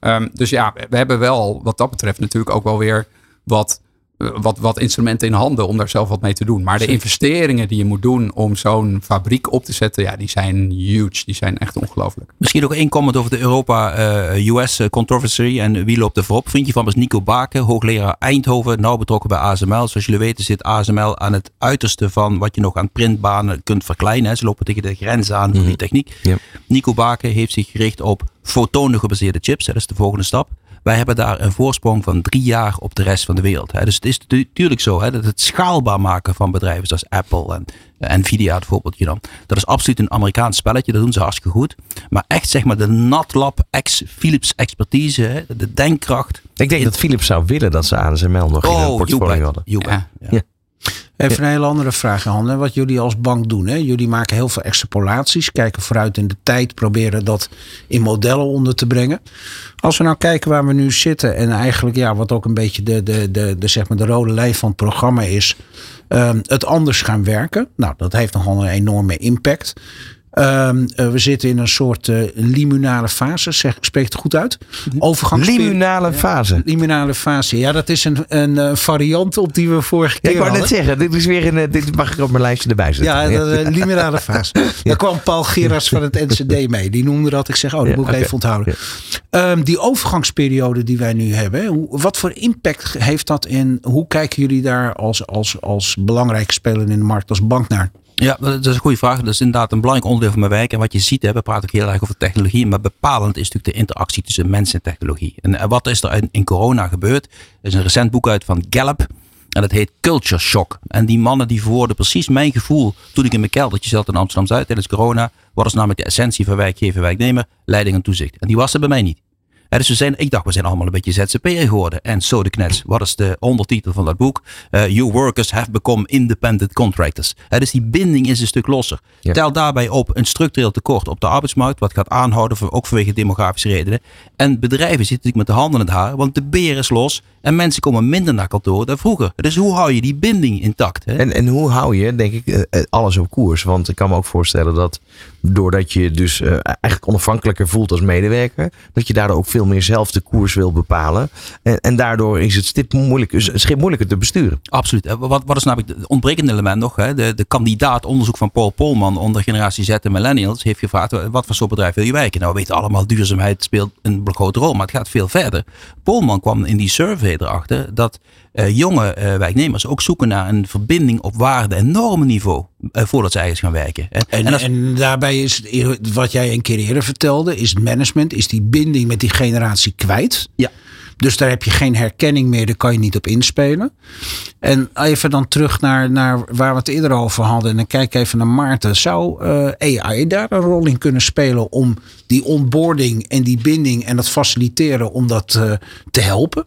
Um, dus ja, we hebben wel wat dat betreft natuurlijk ook wel weer wat wat, wat instrumenten in handen om daar zelf wat mee te doen. Maar de investeringen die je moet doen om zo'n fabriek op te zetten, ja, die zijn huge. Die zijn echt ongelooflijk. Misschien ook één comment over de Europa-US uh, controversy en wie loopt er voorop. Vriendje van me is Nico Baken, hoogleraar Eindhoven, nauw betrokken bij ASML. Zoals jullie weten zit ASML aan het uiterste van wat je nog aan printbanen kunt verkleinen. Ze lopen tegen de grens aan van die techniek. Ja. Nico Baken heeft zich gericht op fotonen gebaseerde chips. Dat is de volgende stap. Wij hebben daar een voorsprong van drie jaar op de rest van de wereld. Dus het is natuurlijk zo hè, dat het schaalbaar maken van bedrijven zoals Apple en Nvidia, het voorbeeldje dan. Dat is absoluut een Amerikaans spelletje, dat doen ze hartstikke goed. Maar echt zeg maar de NatLab ex Philips expertise, de denkkracht. Ik denk dat Philips zou willen dat ze ASML nog oh, in hun portfolio hadden. Ja, ja. ja. Even een hele andere vraag, Han. Wat jullie als bank doen. Hè? Jullie maken heel veel extrapolaties. Kijken vooruit in de tijd. Proberen dat in modellen onder te brengen. Als we nou kijken waar we nu zitten. En eigenlijk ja, wat ook een beetje de, de, de, de, zeg maar de rode lijn van het programma is. Um, het anders gaan werken. Nou, dat heeft nogal een enorme impact. Um, uh, we zitten in een soort uh, limunale fase. Zeg, spreek het goed uit? Overgangsperiode. Limunale fase. Ja, limunale fase. Ja, dat is een, een uh, variant op die we vorige keer ja, Ik wou net zeggen, dit, is weer een, dit mag ik op mijn lijstje erbij zetten. Ja, de, limunale fase. Daar kwam Paul Gerards van het NCD mee. Die noemde dat. Ik zeg, oh, dat moet ik okay. even onthouden. Um, die overgangsperiode die wij nu hebben. Hoe, wat voor impact heeft dat in? Hoe kijken jullie daar als, als, als belangrijke speler in de markt, als bank naar? Ja, dat is een goede vraag. Dat is inderdaad een belangrijk onderdeel van mijn werk. En wat je ziet, hè, we praten ook heel erg over technologie, maar bepalend is natuurlijk de interactie tussen mens en technologie. En wat is er in, in corona gebeurd? Er is een recent boek uit van Gallup. En dat heet Culture Shock. En die mannen die verwoorden precies mijn gevoel toen ik in mijn keldertje zat in Amsterdam-Zuid tijdens corona. Wat is namelijk de essentie van werkgever, werknemer, leiding en toezicht. En die was er bij mij niet. Dus we zijn, ik dacht, we zijn allemaal een beetje ZZP'er geworden. En zo de knets. Wat is de ondertitel van dat boek? Uh, your workers have become independent contractors. dus die binding is een stuk losser. Tel daarbij op een structureel tekort op de arbeidsmarkt. Wat gaat aanhouden, ook vanwege demografische redenen. En bedrijven zitten natuurlijk met de handen in het haar. Want de beer is los. En mensen komen minder naar kantoor dan vroeger. Dus hoe hou je die binding intact? Hè? En, en hoe hou je, denk ik, eh, eh, alles op koers? Want ik kan me ook voorstellen dat doordat je dus uh, eigenlijk onafhankelijker voelt als medewerker, dat je daardoor ook veel meer zelf de koers wil bepalen. En, en daardoor is het stip moeilijk, schip moeilijker te besturen. Absoluut. Wat, wat is namelijk het ontbrekende element nog? Hè? De, de kandidaat onderzoek van Paul Polman onder generatie Z en millennials heeft gevraagd wat voor soort bedrijf wil je werken? Nou, we weten allemaal, duurzaamheid speelt een grote rol, maar het gaat veel verder. Polman kwam in die survey erachter dat jonge uh, werknemers ook zoeken naar een verbinding op waarde- en normenniveau uh, voordat ze ergens gaan werken. En, en, en, en, daarbij is wat jij een keer eerder vertelde, is management, is die binding met die generatie kwijt. Ja. Dus daar heb je geen herkenning meer, daar kan je niet op inspelen. En even dan terug naar, naar waar we het eerder over hadden. En dan kijk even naar Maarten. Zou AI daar een rol in kunnen spelen om die onboarding en die binding en dat faciliteren om dat te helpen?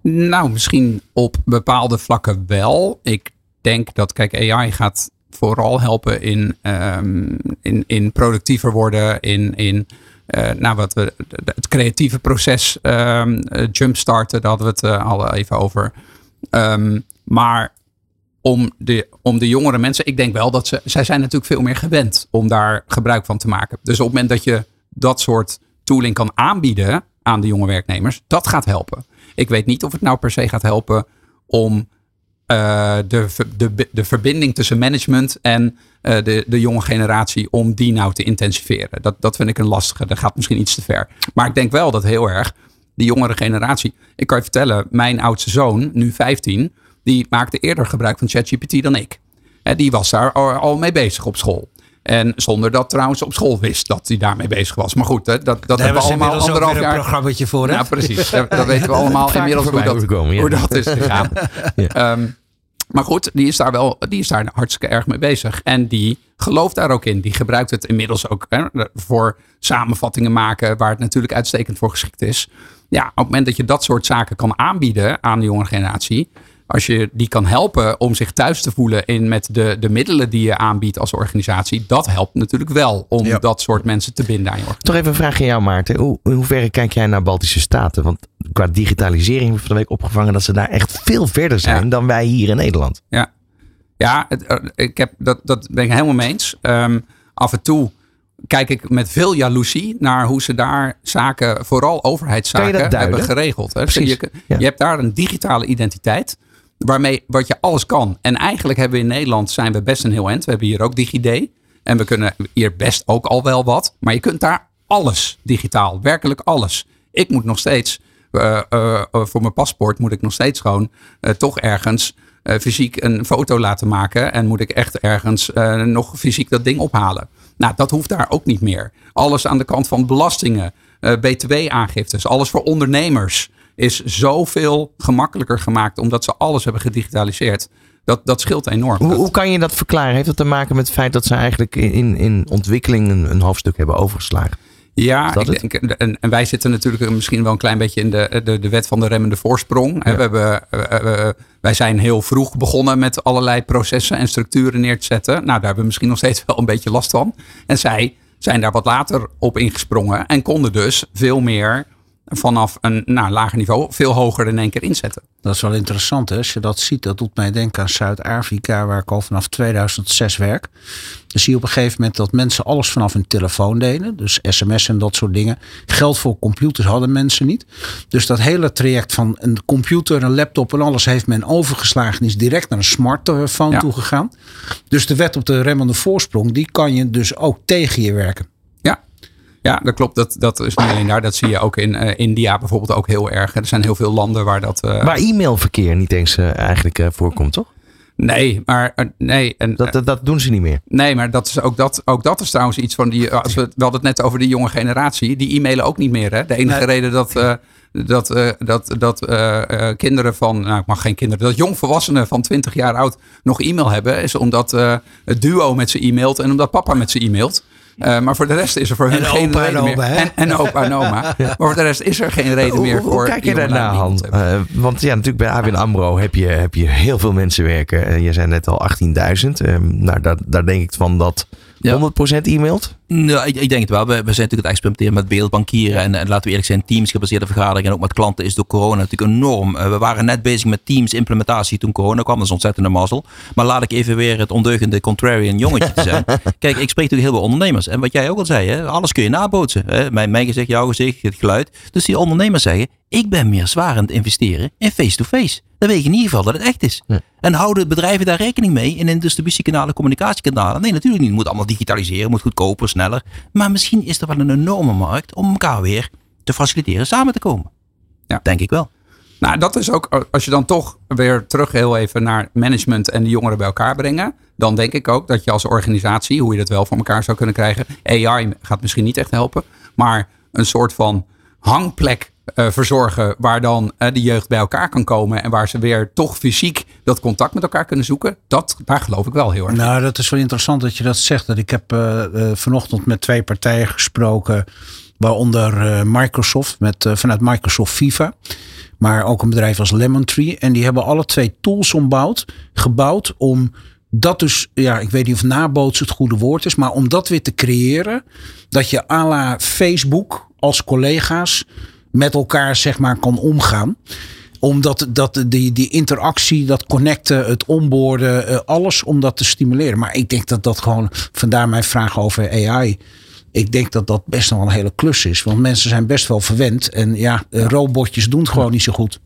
Nou, misschien op bepaalde vlakken wel. Ik denk dat, kijk, AI gaat vooral helpen in, um, in, in productiever worden, in, in uh, nou, wat we, het creatieve proces um, jumpstarten, daar hadden we het uh, al even over. Um, maar om de, om de jongere mensen, ik denk wel dat ze, zij zijn natuurlijk veel meer gewend om daar gebruik van te maken. Dus op het moment dat je dat soort tooling kan aanbieden aan de jonge werknemers, dat gaat helpen. Ik weet niet of het nou per se gaat helpen om uh, de, de, de verbinding tussen management en uh, de, de jonge generatie, om die nou te intensiveren. Dat, dat vind ik een lastige. Dat gaat misschien iets te ver. Maar ik denk wel dat heel erg die jongere generatie. Ik kan je vertellen, mijn oudste zoon, nu 15, die maakte eerder gebruik van ChatGPT dan ik. En die was daar al mee bezig op school. En zonder dat trouwens op school wist dat hij daarmee bezig was. Maar goed, hè, dat, dat hebben we allemaal anderhalf jaar. een programmaatje voor. Hè? Ja, precies. dat, dat weten we allemaal inmiddels hoe dat, hoe dat is gegaan. ja. um, maar goed, die is daar wel die is daar hartstikke erg mee bezig. En die gelooft daar ook in. Die gebruikt het inmiddels ook hè, voor samenvattingen maken, waar het natuurlijk uitstekend voor geschikt is. Ja, op het moment dat je dat soort zaken kan aanbieden aan de jonge generatie, als je die kan helpen om zich thuis te voelen in met de, de middelen die je aanbiedt als organisatie, dat helpt natuurlijk wel om dat soort mensen te binden aan je organisatie. Toch even een vraag aan jou, Maarten. Hoe, in hoeverre kijk jij naar Baltische Staten? Want qua digitalisering hebben we van de week opgevangen dat ze daar echt veel verder zijn dan wij hier in Nederland. Ja, ja het, ik heb, dat, dat ben ik helemaal mee eens. Um, af en toe kijk ik met veel jaloezie naar hoe ze daar zaken, vooral overheidszaken, hebben geregeld. Hè? Je, je hebt daar een digitale identiteit waarmee wat je alles kan. En eigenlijk hebben we in Nederland zijn we best een heel eind. We hebben hier ook DigiD. En we kunnen hier best ook al wel wat. Maar je kunt daar alles digitaal. Werkelijk alles. Ik moet nog steeds, uh, uh, voor mijn paspoort moet ik nog steeds gewoon toch ergens fysiek een foto laten maken. En moet ik echt ergens nog fysiek dat ding ophalen. Nou, dat hoeft daar ook niet meer. Alles aan de kant van belastingen, btw-aangiftes, alles voor ondernemers is zoveel gemakkelijker gemaakt omdat ze alles hebben gedigitaliseerd. Dat, dat scheelt enorm. Hoe, hoe kan je dat verklaren? Heeft dat te maken met het feit dat ze eigenlijk in, in ontwikkeling een, een hoofdstuk hebben overgeslagen? Ja, ik denk, en, en, wij zitten natuurlijk misschien wel een klein beetje in de, de, de wet van de remmende voorsprong. We hebben, wij zijn heel vroeg begonnen met allerlei processen en structuren neer te zetten. Nou, daar hebben we misschien nog steeds wel een beetje last van. En zij zijn daar wat later op ingesprongen en konden dus veel meer vanaf een nou, lager niveau veel hoger in één keer inzetten. Dat is wel interessant hè? als je dat ziet. Dat doet mij denken aan Zuid-Afrika waar ik al vanaf 2006 werk. Dan zie je op een gegeven moment dat mensen alles vanaf hun telefoon deden. Dus sms en dat soort dingen. Geld voor computers hadden mensen niet. Dus dat hele traject van een computer, een laptop en alles heeft men overgeslagen. Is direct naar een smartphone ja. toegegaan. Dus de wet op de remmende voorsprong, die kan je dus ook tegen je werken. Ja, dat klopt. Dat, dat is niet alleen daar. Dat zie je ook in uh, India bijvoorbeeld ook heel erg. Er zijn heel veel landen waar dat... Uh, waar e-mailverkeer niet eens uh, eigenlijk voorkomt, toch? Nee, maar nee. En, dat, dat, dat, doen ze niet meer. Nee, maar dat is ook, dat, ook dat is trouwens iets van die. Als we, we hadden het net over de jonge generatie. Die e-mailen ook niet meer. Hè? De enige nee. reden dat. Uh, dat, uh, dat, dat uh, kinderen van, nou ik mag geen kinderen, dat jongvolwassenen van 20 jaar oud nog e-mail hebben, is omdat het duo met ze e-mailt en omdat papa met ze e-mailt. Uh, maar voor de rest is er voor hun geen opa reden en meer. oma, hè? En, en opa en oma. Maar voor de rest is er geen reden meer Hoe, voor. hoe kijk je daarna, Han? Eh, want ja, natuurlijk bij ABN AMRO heb je, heb je heel veel mensen werken. Eh, je zei net al 18.000. Ehm, nou, daar, daar denk ik van dat Ja. 100% e-mailt. Nou, ik, ik denk het wel. We, we zijn natuurlijk het experimenteren met beeldbankieren. En, en laten we eerlijk zijn, Teams gebaseerde vergaderingen. En ook met klanten is door corona natuurlijk enorm. Eh, we waren net bezig met Teams implementatie toen corona kwam. Dat is ontzettende mazzel. Maar laat ik even weer het ondeugende contrarian jongetje te zijn. Kijk, ik spreek natuurlijk heel veel ondernemers. En wat jij ook al zei, hè, alles kun je nabootsen. Hè? Mijn, mijn gezicht, jouw gezicht, het geluid. Dus die ondernemers zeggen, ik ben meer zwaar aan het investeren in face-to-face. Dan weet je in ieder geval dat het echt is. Ja. En houden bedrijven daar rekening mee in hun distributiekanalen, communicatiekanalen? Nee, natuurlijk niet. Het moet allemaal digitaliseren, moet goedkoper, sneller. Maar misschien is er wel een enorme markt om elkaar weer te faciliteren samen te komen. Ja. Denk ik wel. Nou, dat is ook, als je dan toch weer terug heel even naar management en de jongeren bij elkaar brengen. Dan denk ik ook dat je als organisatie, hoe je dat wel voor elkaar zou kunnen krijgen. AI gaat misschien niet echt helpen. Maar een soort van hangplek verzorgen waar dan eh, de jeugd bij elkaar kan komen. En waar ze weer toch fysiek dat contact met elkaar kunnen zoeken. Dat, daar geloof ik wel heel erg. Nou, dat is wel interessant dat je dat zegt. Dat ik heb eh, eh, vanochtend met twee partijen gesproken. Waaronder eh, Microsoft, met, eh, vanuit Microsoft Viva. Maar ook een bedrijf als Lemon Tree. En die hebben alle twee tools ombouwd, gebouwd om dat dus, ja, ik weet niet of nabootsen het goede woord is. Maar om dat weer te creëren. Dat je à la Facebook als collega's met elkaar zeg maar kan omgaan omdat dat, die, die interactie, dat connecten, het onboorden, eh, alles om dat te stimuleren. Maar ik denk dat dat gewoon, vandaar mijn vraag over AI. Ik denk dat dat best nog wel een hele klus is. Want mensen zijn best wel verwend. En ja, eh, robotjes doen het gewoon niet zo goed.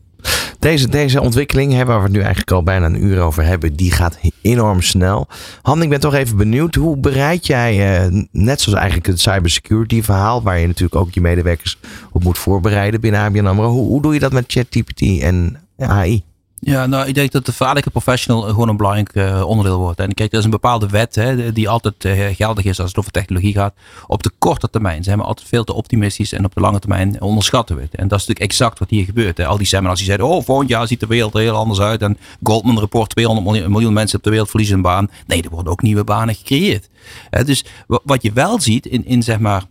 Deze, deze ontwikkeling, hè, waar we het nu eigenlijk al bijna een uur over hebben, die gaat enorm snel. Han, ik ben toch even benieuwd. Hoe bereid jij, eh, net zoals eigenlijk het cybersecurity verhaal, waar je natuurlijk ook je medewerkers op moet voorbereiden binnen ABN. Hoe, hoe doe je dat met ChatGPT en AI? Ja, nou, ik denk dat de vaarlijke professional gewoon een belangrijk eh, onderdeel wordt. En kijk, er is een bepaalde wet hè, die altijd eh, geldig is als het over technologie gaat. Op de korte termijn zijn we altijd veel te optimistisch en op de lange termijn onderschatten we het. En dat is natuurlijk exact wat hier gebeurt. Hè. Al die seminars die zeiden, oh, volgend jaar ziet de wereld er heel anders uit. En Goldman Report, 200 miljoen, miljoen mensen op de wereld verliezen een baan. Nee, er worden ook nieuwe banen gecreëerd. Hè, dus wa- wat je wel ziet in, in zeg maar,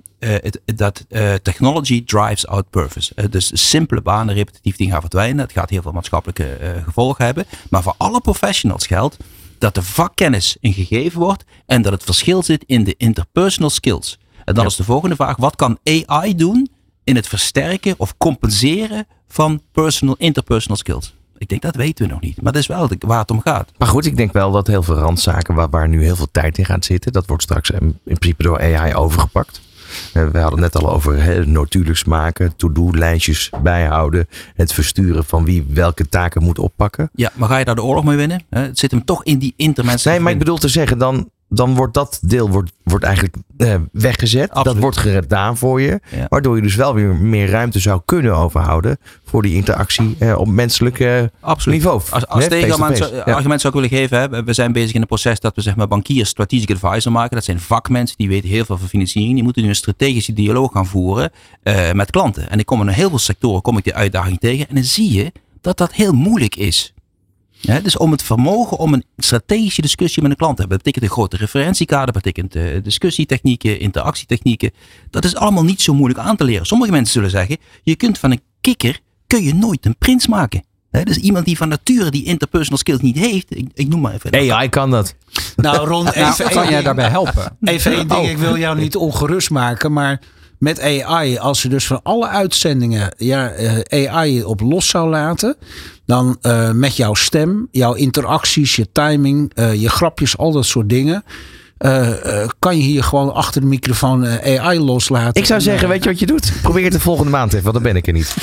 dat eh, technology drives out purpose. Eh, dus simpele banen, repetitief dingen gaan verdwijnen. Het gaat heel veel maatschappelijke eh, gevolgen hebben. Maar voor alle professionals geldt dat de vakkennis een gegeven wordt en dat het verschil zit in de interpersonal skills. En dan is de volgende vraag: wat kan AI doen in het versterken of compenseren van personal, interpersonal skills? Ik denk dat weten we nog niet, maar dat is wel de- waar het om gaat. Maar goed, ik denk wel dat heel veel randzaken waar, waar nu heel veel tijd in gaat zitten, dat wordt straks in principe door AI overgepakt. Eh, we hadden het net al over hè, notules maken, to-do-lijstjes bijhouden, het versturen van wie welke taken moet oppakken. Ja, maar ga je daar de oorlog mee winnen? Het zit hem toch in die intermenselijke Nee, maar ik bedoel te zeggen, dan, dan wordt dat deel wordt, wordt eigenlijk eh, weggezet. Absoluut. Dat wordt gedaan voor je. Ja. Waardoor je dus wel weer meer ruimte zou kunnen overhouden voor die interactie eh, op menselijk eh, Absoluut. niveau. Als, als tegenargument zou- Ja. zou ik willen geven, hè, we zijn bezig in een proces dat we zeg maar, bankiers strategic advisor maken. Dat zijn vakmensen die weten heel veel van financiering. Die moeten nu een strategische dialoog gaan voeren met klanten. En ik kom in heel veel sectoren kom ik die uitdaging tegen. En dan zie je dat dat heel moeilijk is. Ja, dus om het vermogen om een strategische discussie met een klant te hebben. Dat betekent een grote referentiekader, betekent eh, discussietechnieken, interactietechnieken. Dat is allemaal niet zo moeilijk aan te leren. Sommige mensen zullen zeggen, je kunt van een kikker kun je nooit een prins maken. Hè, dus iemand die van nature die interpersonal skills niet heeft, ik, ik noem maar even. AI kan dat. Nou, Ron, Nou, even, kan jij daarbij helpen? even één ding. Oh. Ik wil jou niet ongerust maken, maar met AI, als je dus van alle uitzendingen ja, eh, AI op los zou laten, dan eh, met jouw stem, jouw interacties, je timing, eh, je grapjes, al dat soort dingen. Eh, eh, kan je hier gewoon achter de microfoon eh, AI loslaten. Ik zou En, zeggen, weet je wat je doet? Probeer het de volgende maand even, want dan ben ik er niet.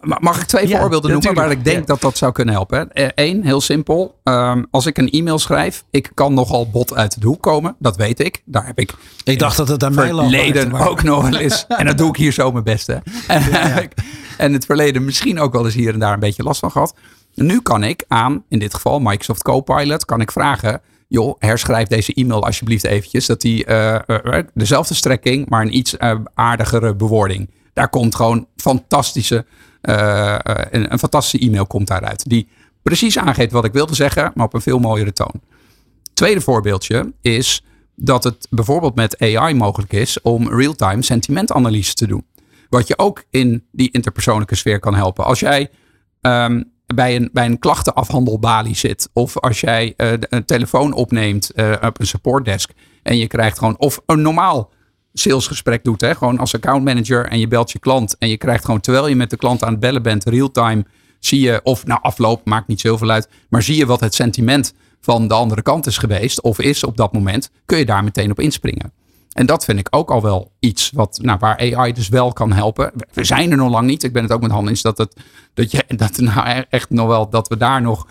Ma- Mag ik twee Ja, voorbeelden noemen waar ik denk Ja. dat dat zou kunnen helpen? Eén, heel simpel. Ehm, als ik een e-mail schrijf, ik kan nogal bot uit de hoek komen. Dat weet ik. Daar heb ik Ik dacht dat het aan mij verleden ook nog wel eens. En dat doe ik hier zo mijn beste. En, en het verleden misschien ook wel eens hier en daar een beetje last van gehad. Nu kan ik aan, in dit geval Microsoft Copilot, kan ik vragen... joh, herschrijf deze e-mail alsjeblieft eventjes. Dat die eh, eh, dezelfde strekking, maar een iets eh, aardigere bewoording. Daar komt gewoon fantastische, eh, eh, een, een fantastische e-mail komt daaruit. Die precies aangeeft wat ik wilde zeggen, maar op een veel mooiere toon. Tweede voorbeeldje is dat het bijvoorbeeld met AI mogelijk is om real-time sentimentanalyse te doen. Wat je ook in die interpersoonlijke sfeer kan helpen. Als jij ehm, bij, een, bij een klachtenafhandelbalie zit, of als jij uh, een telefoon opneemt uh, op een supportdesk en je krijgt gewoon, of een normaal salesgesprek doet, hè, gewoon als accountmanager en je belt je klant en je krijgt gewoon terwijl je met de klant aan het bellen bent, real-time, zie je, of na afloop, maakt niet zoveel uit, maar zie je wat het sentiment van de andere kant is geweest of is op dat moment, kun je daar meteen op inspringen. En dat vind ik ook al wel iets wat, nou, waar AI dus wel kan helpen. We zijn er nog lang niet. Ik ben het ook met handen eens dat, het, dat, je, dat nou e-, echt nog wel, dat we daar nog,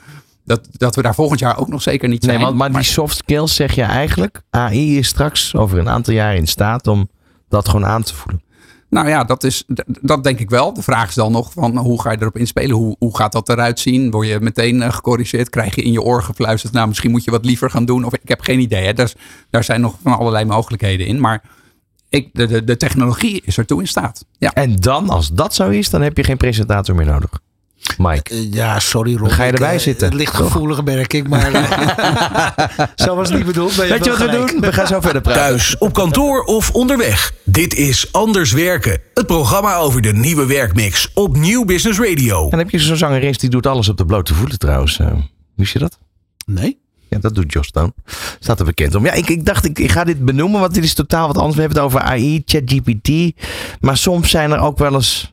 dat, dat we daar volgend jaar ook nog zeker niet zijn. Nee, maar, maar die soft skills zeg je eigenlijk, AI is straks over een aantal jaar in staat om dat gewoon aan te voelen. Nou ja, dat, is, dat denk ik wel. De vraag is dan nog van hoe ga je erop inspelen? Hoe, hoe gaat dat eruit zien? Word je meteen uh, gecorrigeerd? Krijg je in je oor gefluisterd? Nou, misschien moet je wat liever gaan doen. Of ik heb geen idee. Daar zijn nog van allerlei mogelijkheden in. Maar ik, de, de, de technologie is ertoe in staat. Ja. En dan, als dat zo is, dan heb je geen presentator meer nodig. Mike. Uh, ja, sorry Rob. Ga je erbij ik, zitten? Het ligt gevoelig, merk ik. Maar zo was het niet bedoeld. Weet je wat we doen? We gaan zo verder praten. Thuis, op kantoor of onderweg. Dit is Anders Werken. Het programma over de nieuwe werkmix op Nieuw Business Radio. En dan heb je zo'n zangeres die doet alles op de blote voeten trouwens. Wist je dat? Nee. Ja, dat doet Josh Stone. Staat er bekend om. Ja, ik, ik dacht, ik, ik ga dit benoemen, want dit is totaal wat anders. We hebben het over AI, ChatGPT. Maar soms zijn er ook wel eens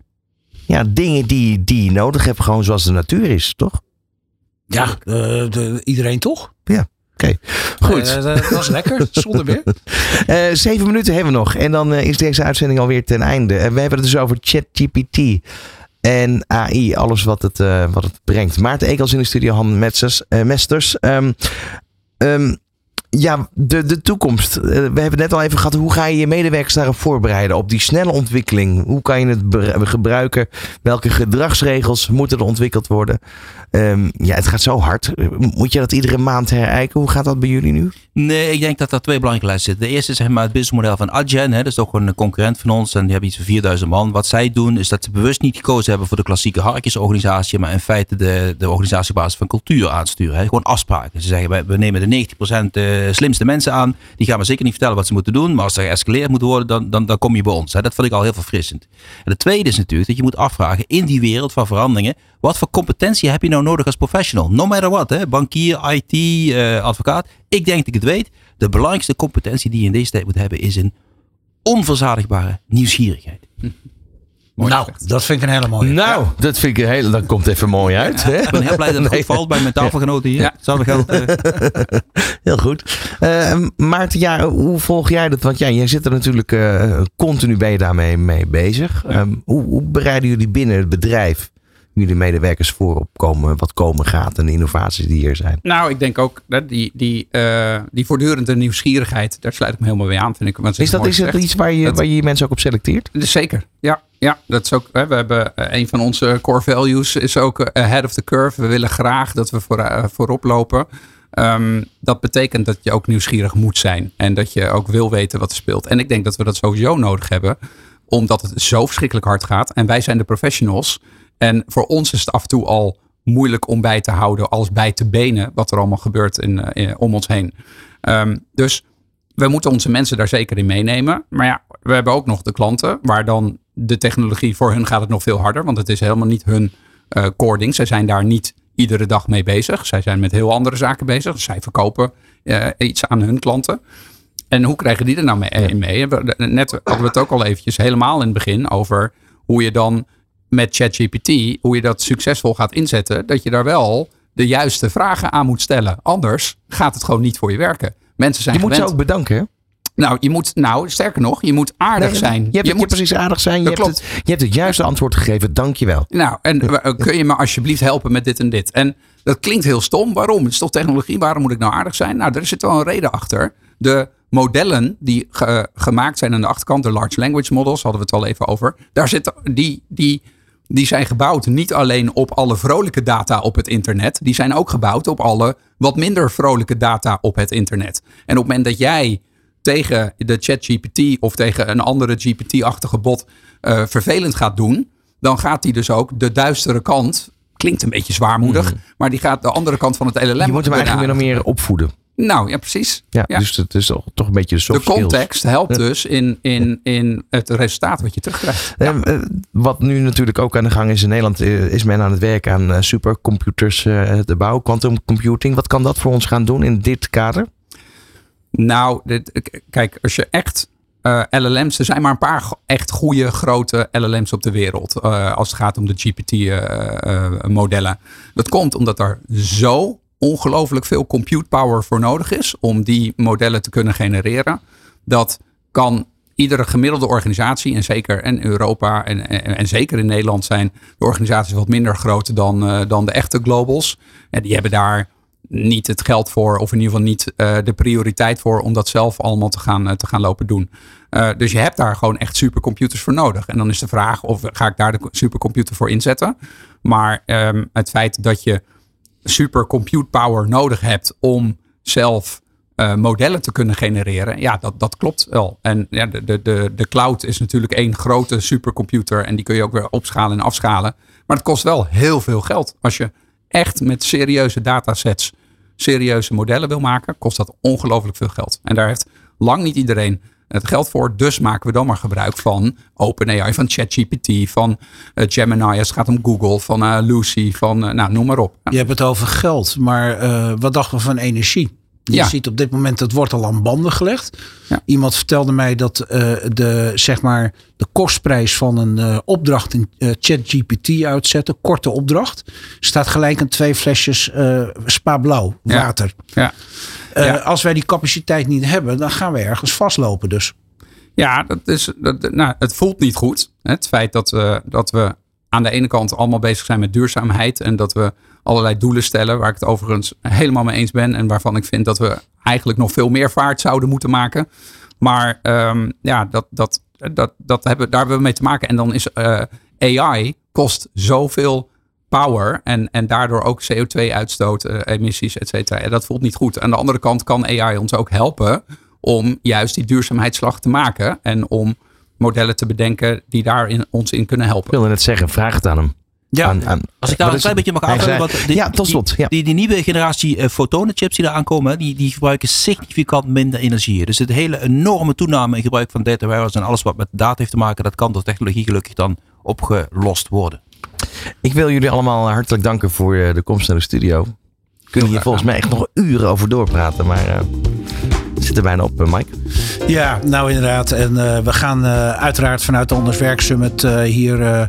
ja, dingen die, die je nodig hebt, gewoon zoals de natuur is, toch? Ja, uh, de, iedereen toch? Ja. Oké, okay. goed. Uh, dat was lekker, zonder weer. Uh, zeven minuten hebben we nog en dan is deze uitzending alweer ten einde. we hebben het dus over ChatGPT en AI, alles wat het, wat het brengt. Maarten Ekels in de studio, Han Mesters. Mesters. Um, um, ja, de, de toekomst. we hebben het net al even gehad. Hoe ga je je medewerkers daarop voorbereiden? Op die snelle ontwikkeling. Hoe kan je het gebruiken? Welke gedragsregels moeten er ontwikkeld worden? Um, ja, het gaat zo hard. Moet je dat iedere maand herijken? Hoe gaat dat bij jullie nu? Nee, ik denk dat er twee belangrijke lessen zitten. De eerste is zeg het businessmodel van Adyen. Hè. Dat is ook een concurrent van ons. En die hebben iets van 4000 man. Wat zij doen is dat ze bewust niet gekozen hebben voor de klassieke harkjesorganisatie. Maar in feite de, de organisatie op basis van cultuur aansturen. Hè. Gewoon afspraken. Ze zeggen, we nemen de 90% slimste mensen aan. Die gaan maar zeker niet vertellen wat ze moeten doen. Maar als er geëscaleerd moet worden, dan, dan, dan kom je bij ons. Hè. Dat vond ik al heel verfrissend. En de tweede is natuurlijk dat je moet afvragen in die wereld van veranderingen. Wat voor competentie heb je nou nodig als professional? No matter what. Hè? Bankier, IT, uh, advocaat. Ik denk dat ik het weet. De belangrijkste competentie die je in deze tijd moet hebben is een onverzadigbare nieuwsgierigheid. Mooi nou, gezegd. dat vind ik een hele mooie. Nou, ja. dat vind ik een hele. Dat komt even mooi uit. Ja, ik ben heel blij dat het nee. goed valt bij mijn tafelgenoten hier. Ja. Zou geld. Uh... heel goed. Uh, Maarten, ja, hoe volg jij dat? Want ja, jij zit er natuurlijk uh, continu ben je daarmee mee bezig. Ja. Um, hoe, hoe bereiden jullie binnen het bedrijf jullie medewerkers voorop komen, wat komen gaat en de innovaties die hier zijn? Nou, ik denk ook dat die, die, uh, die voortdurende nieuwsgierigheid, daar sluit ik me helemaal bij aan, vind ik. Is dat is iets waar je, dat, waar je mensen ook op selecteert? Zeker, ja. Ja, dat is ook. Hè, we hebben een van onze core values is ook ahead of the curve. We willen graag dat we voor, uh, voorop lopen. Um, dat betekent dat je ook nieuwsgierig moet zijn en dat je ook wil weten wat er speelt. En ik denk dat we dat sowieso nodig hebben, omdat het zo verschrikkelijk hard gaat. En wij zijn de professionals. En voor ons is het af en toe al moeilijk om bij te houden als bij te benen wat er allemaal gebeurt in, in om ons heen. Um, dus we moeten onze mensen daar zeker in meenemen. Maar ja, we hebben ook nog de klanten waar dan de technologie voor hun gaat het nog veel harder. Want het is helemaal niet hun uh, core ding. Zij zijn daar niet iedere dag mee bezig. Zij zijn met heel andere zaken bezig. Zij verkopen uh, iets aan hun klanten. En hoe krijgen die er nou mee? mee? Net hadden we het ook al eventjes helemaal in het begin over hoe je dan met ChatGPT, hoe je dat succesvol gaat inzetten, dat je daar wel de juiste vragen aan moet stellen. Anders gaat het gewoon niet voor je werken. Mensen zijn je moet ze ook bedanken, hè? Nou, je moet, nou, sterker nog, je moet aardig Nee, zijn. Je hebt, je moet, precies aardig zijn. Je hebt, het, je hebt het juiste antwoord gegeven. Dankjewel. Nou, en kun je me alsjeblieft helpen met dit en dit? En dat klinkt heel stom. Waarom? Het is toch technologie? Waarom moet ik nou aardig zijn? Nou, er zit wel een reden achter. De modellen die ge- gemaakt zijn aan de achterkant, de large language models, hadden we het al even over. Daar zitten die, die, die zijn gebouwd niet alleen op alle vrolijke data op het internet. Die zijn ook gebouwd op alle wat minder vrolijke data op het internet. En op het moment dat jij tegen de ChatGPT of tegen een andere GPT-achtige bot uh, vervelend gaat doen, dan gaat die dus ook de duistere kant. Klinkt een beetje zwaarmoedig, maar die gaat de andere kant van het LLM. Je moet hem eigenlijk weer nog meer opvoeden. Nou, ja, precies. Ja, dus het is toch, toch een beetje de De context helpt dus in, in, in het resultaat wat je terugkrijgt. Ja. Uh, wat nu natuurlijk ook aan de gang is in Nederland, is men aan het werk aan supercomputers te bouwen, quantum computing. Wat kan dat voor ons gaan doen in dit kader? Nou, dit, kijk, als je echt uh, LLM's, er zijn maar een paar echt goede grote LLM's op de wereld. Uh, als het gaat om de GPT-modellen. Uh, dat komt omdat er zo ongelooflijk veel compute power voor nodig is om die modellen te kunnen genereren. Dat kan iedere gemiddelde organisatie, en zeker in Europa en, en, zeker in Nederland zijn de organisaties wat minder groot dan, dan de echte globals. En die hebben daar niet het geld voor, of in ieder geval niet uh, de prioriteit voor om dat zelf allemaal te gaan, uh, te gaan lopen doen. Dus je hebt daar gewoon echt supercomputers voor nodig. En dan is de vraag of ga ik daar de supercomputer voor inzetten. Maar um, het feit dat je supercompute power nodig hebt om zelf modellen te kunnen genereren, ja, dat, dat klopt wel. En ja, de, de, de, de cloud is natuurlijk één grote supercomputer en die kun je ook weer opschalen en afschalen. Maar het kost wel heel veel geld als je echt met serieuze datasets serieuze modellen wil maken, kost dat ongelooflijk veel geld. En daar heeft lang niet iedereen het geld voor. Dus maken we dan maar gebruik van OpenAI, van ChatGPT, van uh, Gemini als het gaat om Google, van uh, Lucy, van uh, nou, noem maar op. Je hebt het over geld, maar wat dachten we van energie? Je ja. ziet op dit moment, dat wordt al aan banden gelegd. Ja. Iemand vertelde mij dat de, zeg maar, de kostprijs van een opdracht in ChatGPT uitzetten, korte opdracht, staat gelijk aan twee flesjes spa blauw water. Ja. Ja. Als wij die capaciteit niet hebben, dan gaan we ergens vastlopen dus. Ja, dat is, dat, nou, het voelt niet goed. Het feit dat we, dat we aan de ene kant allemaal bezig zijn met duurzaamheid en dat we allerlei doelen stellen, waar ik het overigens helemaal mee eens ben en waarvan ik vind dat we eigenlijk nog veel meer vaart zouden moeten maken. Maar um, ja, dat, dat, dat, dat hebben, daar hebben we mee te maken. En dan is uh, AI kost zoveel power en, en daardoor ook CO2-uitstoot, uh, emissies, et cetera. En dat voelt niet goed. Aan de andere kant kan AI ons ook helpen om juist die duurzaamheidsslag te maken en om modellen te bedenken die daar in, ons in kunnen helpen. Ik wilde net zeggen, vraag het aan hem. Ja, aan, aan, als ik daar een klein beetje mag aanvullen. Want die, ja, tot slot. Ja. Die, die, nieuwe generatie uh, fotonenchips die daar aankomen, die, die gebruiken significant minder energie. Dus het hele enorme toename in gebruik van data warehouse en alles wat met data heeft te maken, dat kan door technologie gelukkig dan opgelost worden. Ik wil jullie allemaal hartelijk danken voor uh, de komst naar de studio. Kunnen hier volgens mij echt nog uren over doorpraten, maar... Uh, zit er bijna op, Mike. Ja, nou inderdaad. En we gaan uiteraard vanuit de Anders Werk Summit uh, hier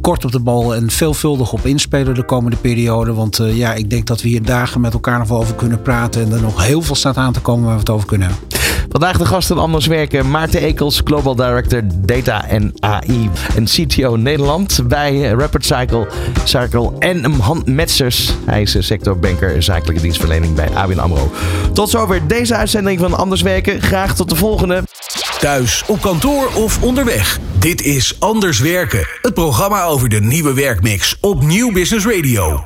kort op de bal en veelvuldig op inspelen de komende periode. Want ja, ik denk dat we hier dagen met elkaar nog over kunnen praten. En er nog heel veel staat aan te komen waar we het over kunnen hebben. Vandaag de gasten Anders Werken. Maarten Ekels, Global Director Data en AI en CTO Nederland bij Rapid Cycle, Cycle en Han Metzers. Hij is sectorbanker zakelijke dienstverlening bij ABN AMRO. Tot zover deze uitzending van Anders Werken. Graag tot de volgende. Thuis, op kantoor of onderweg. Dit is Anders Werken. Het programma over de nieuwe werkmix op Nieuw Business Radio.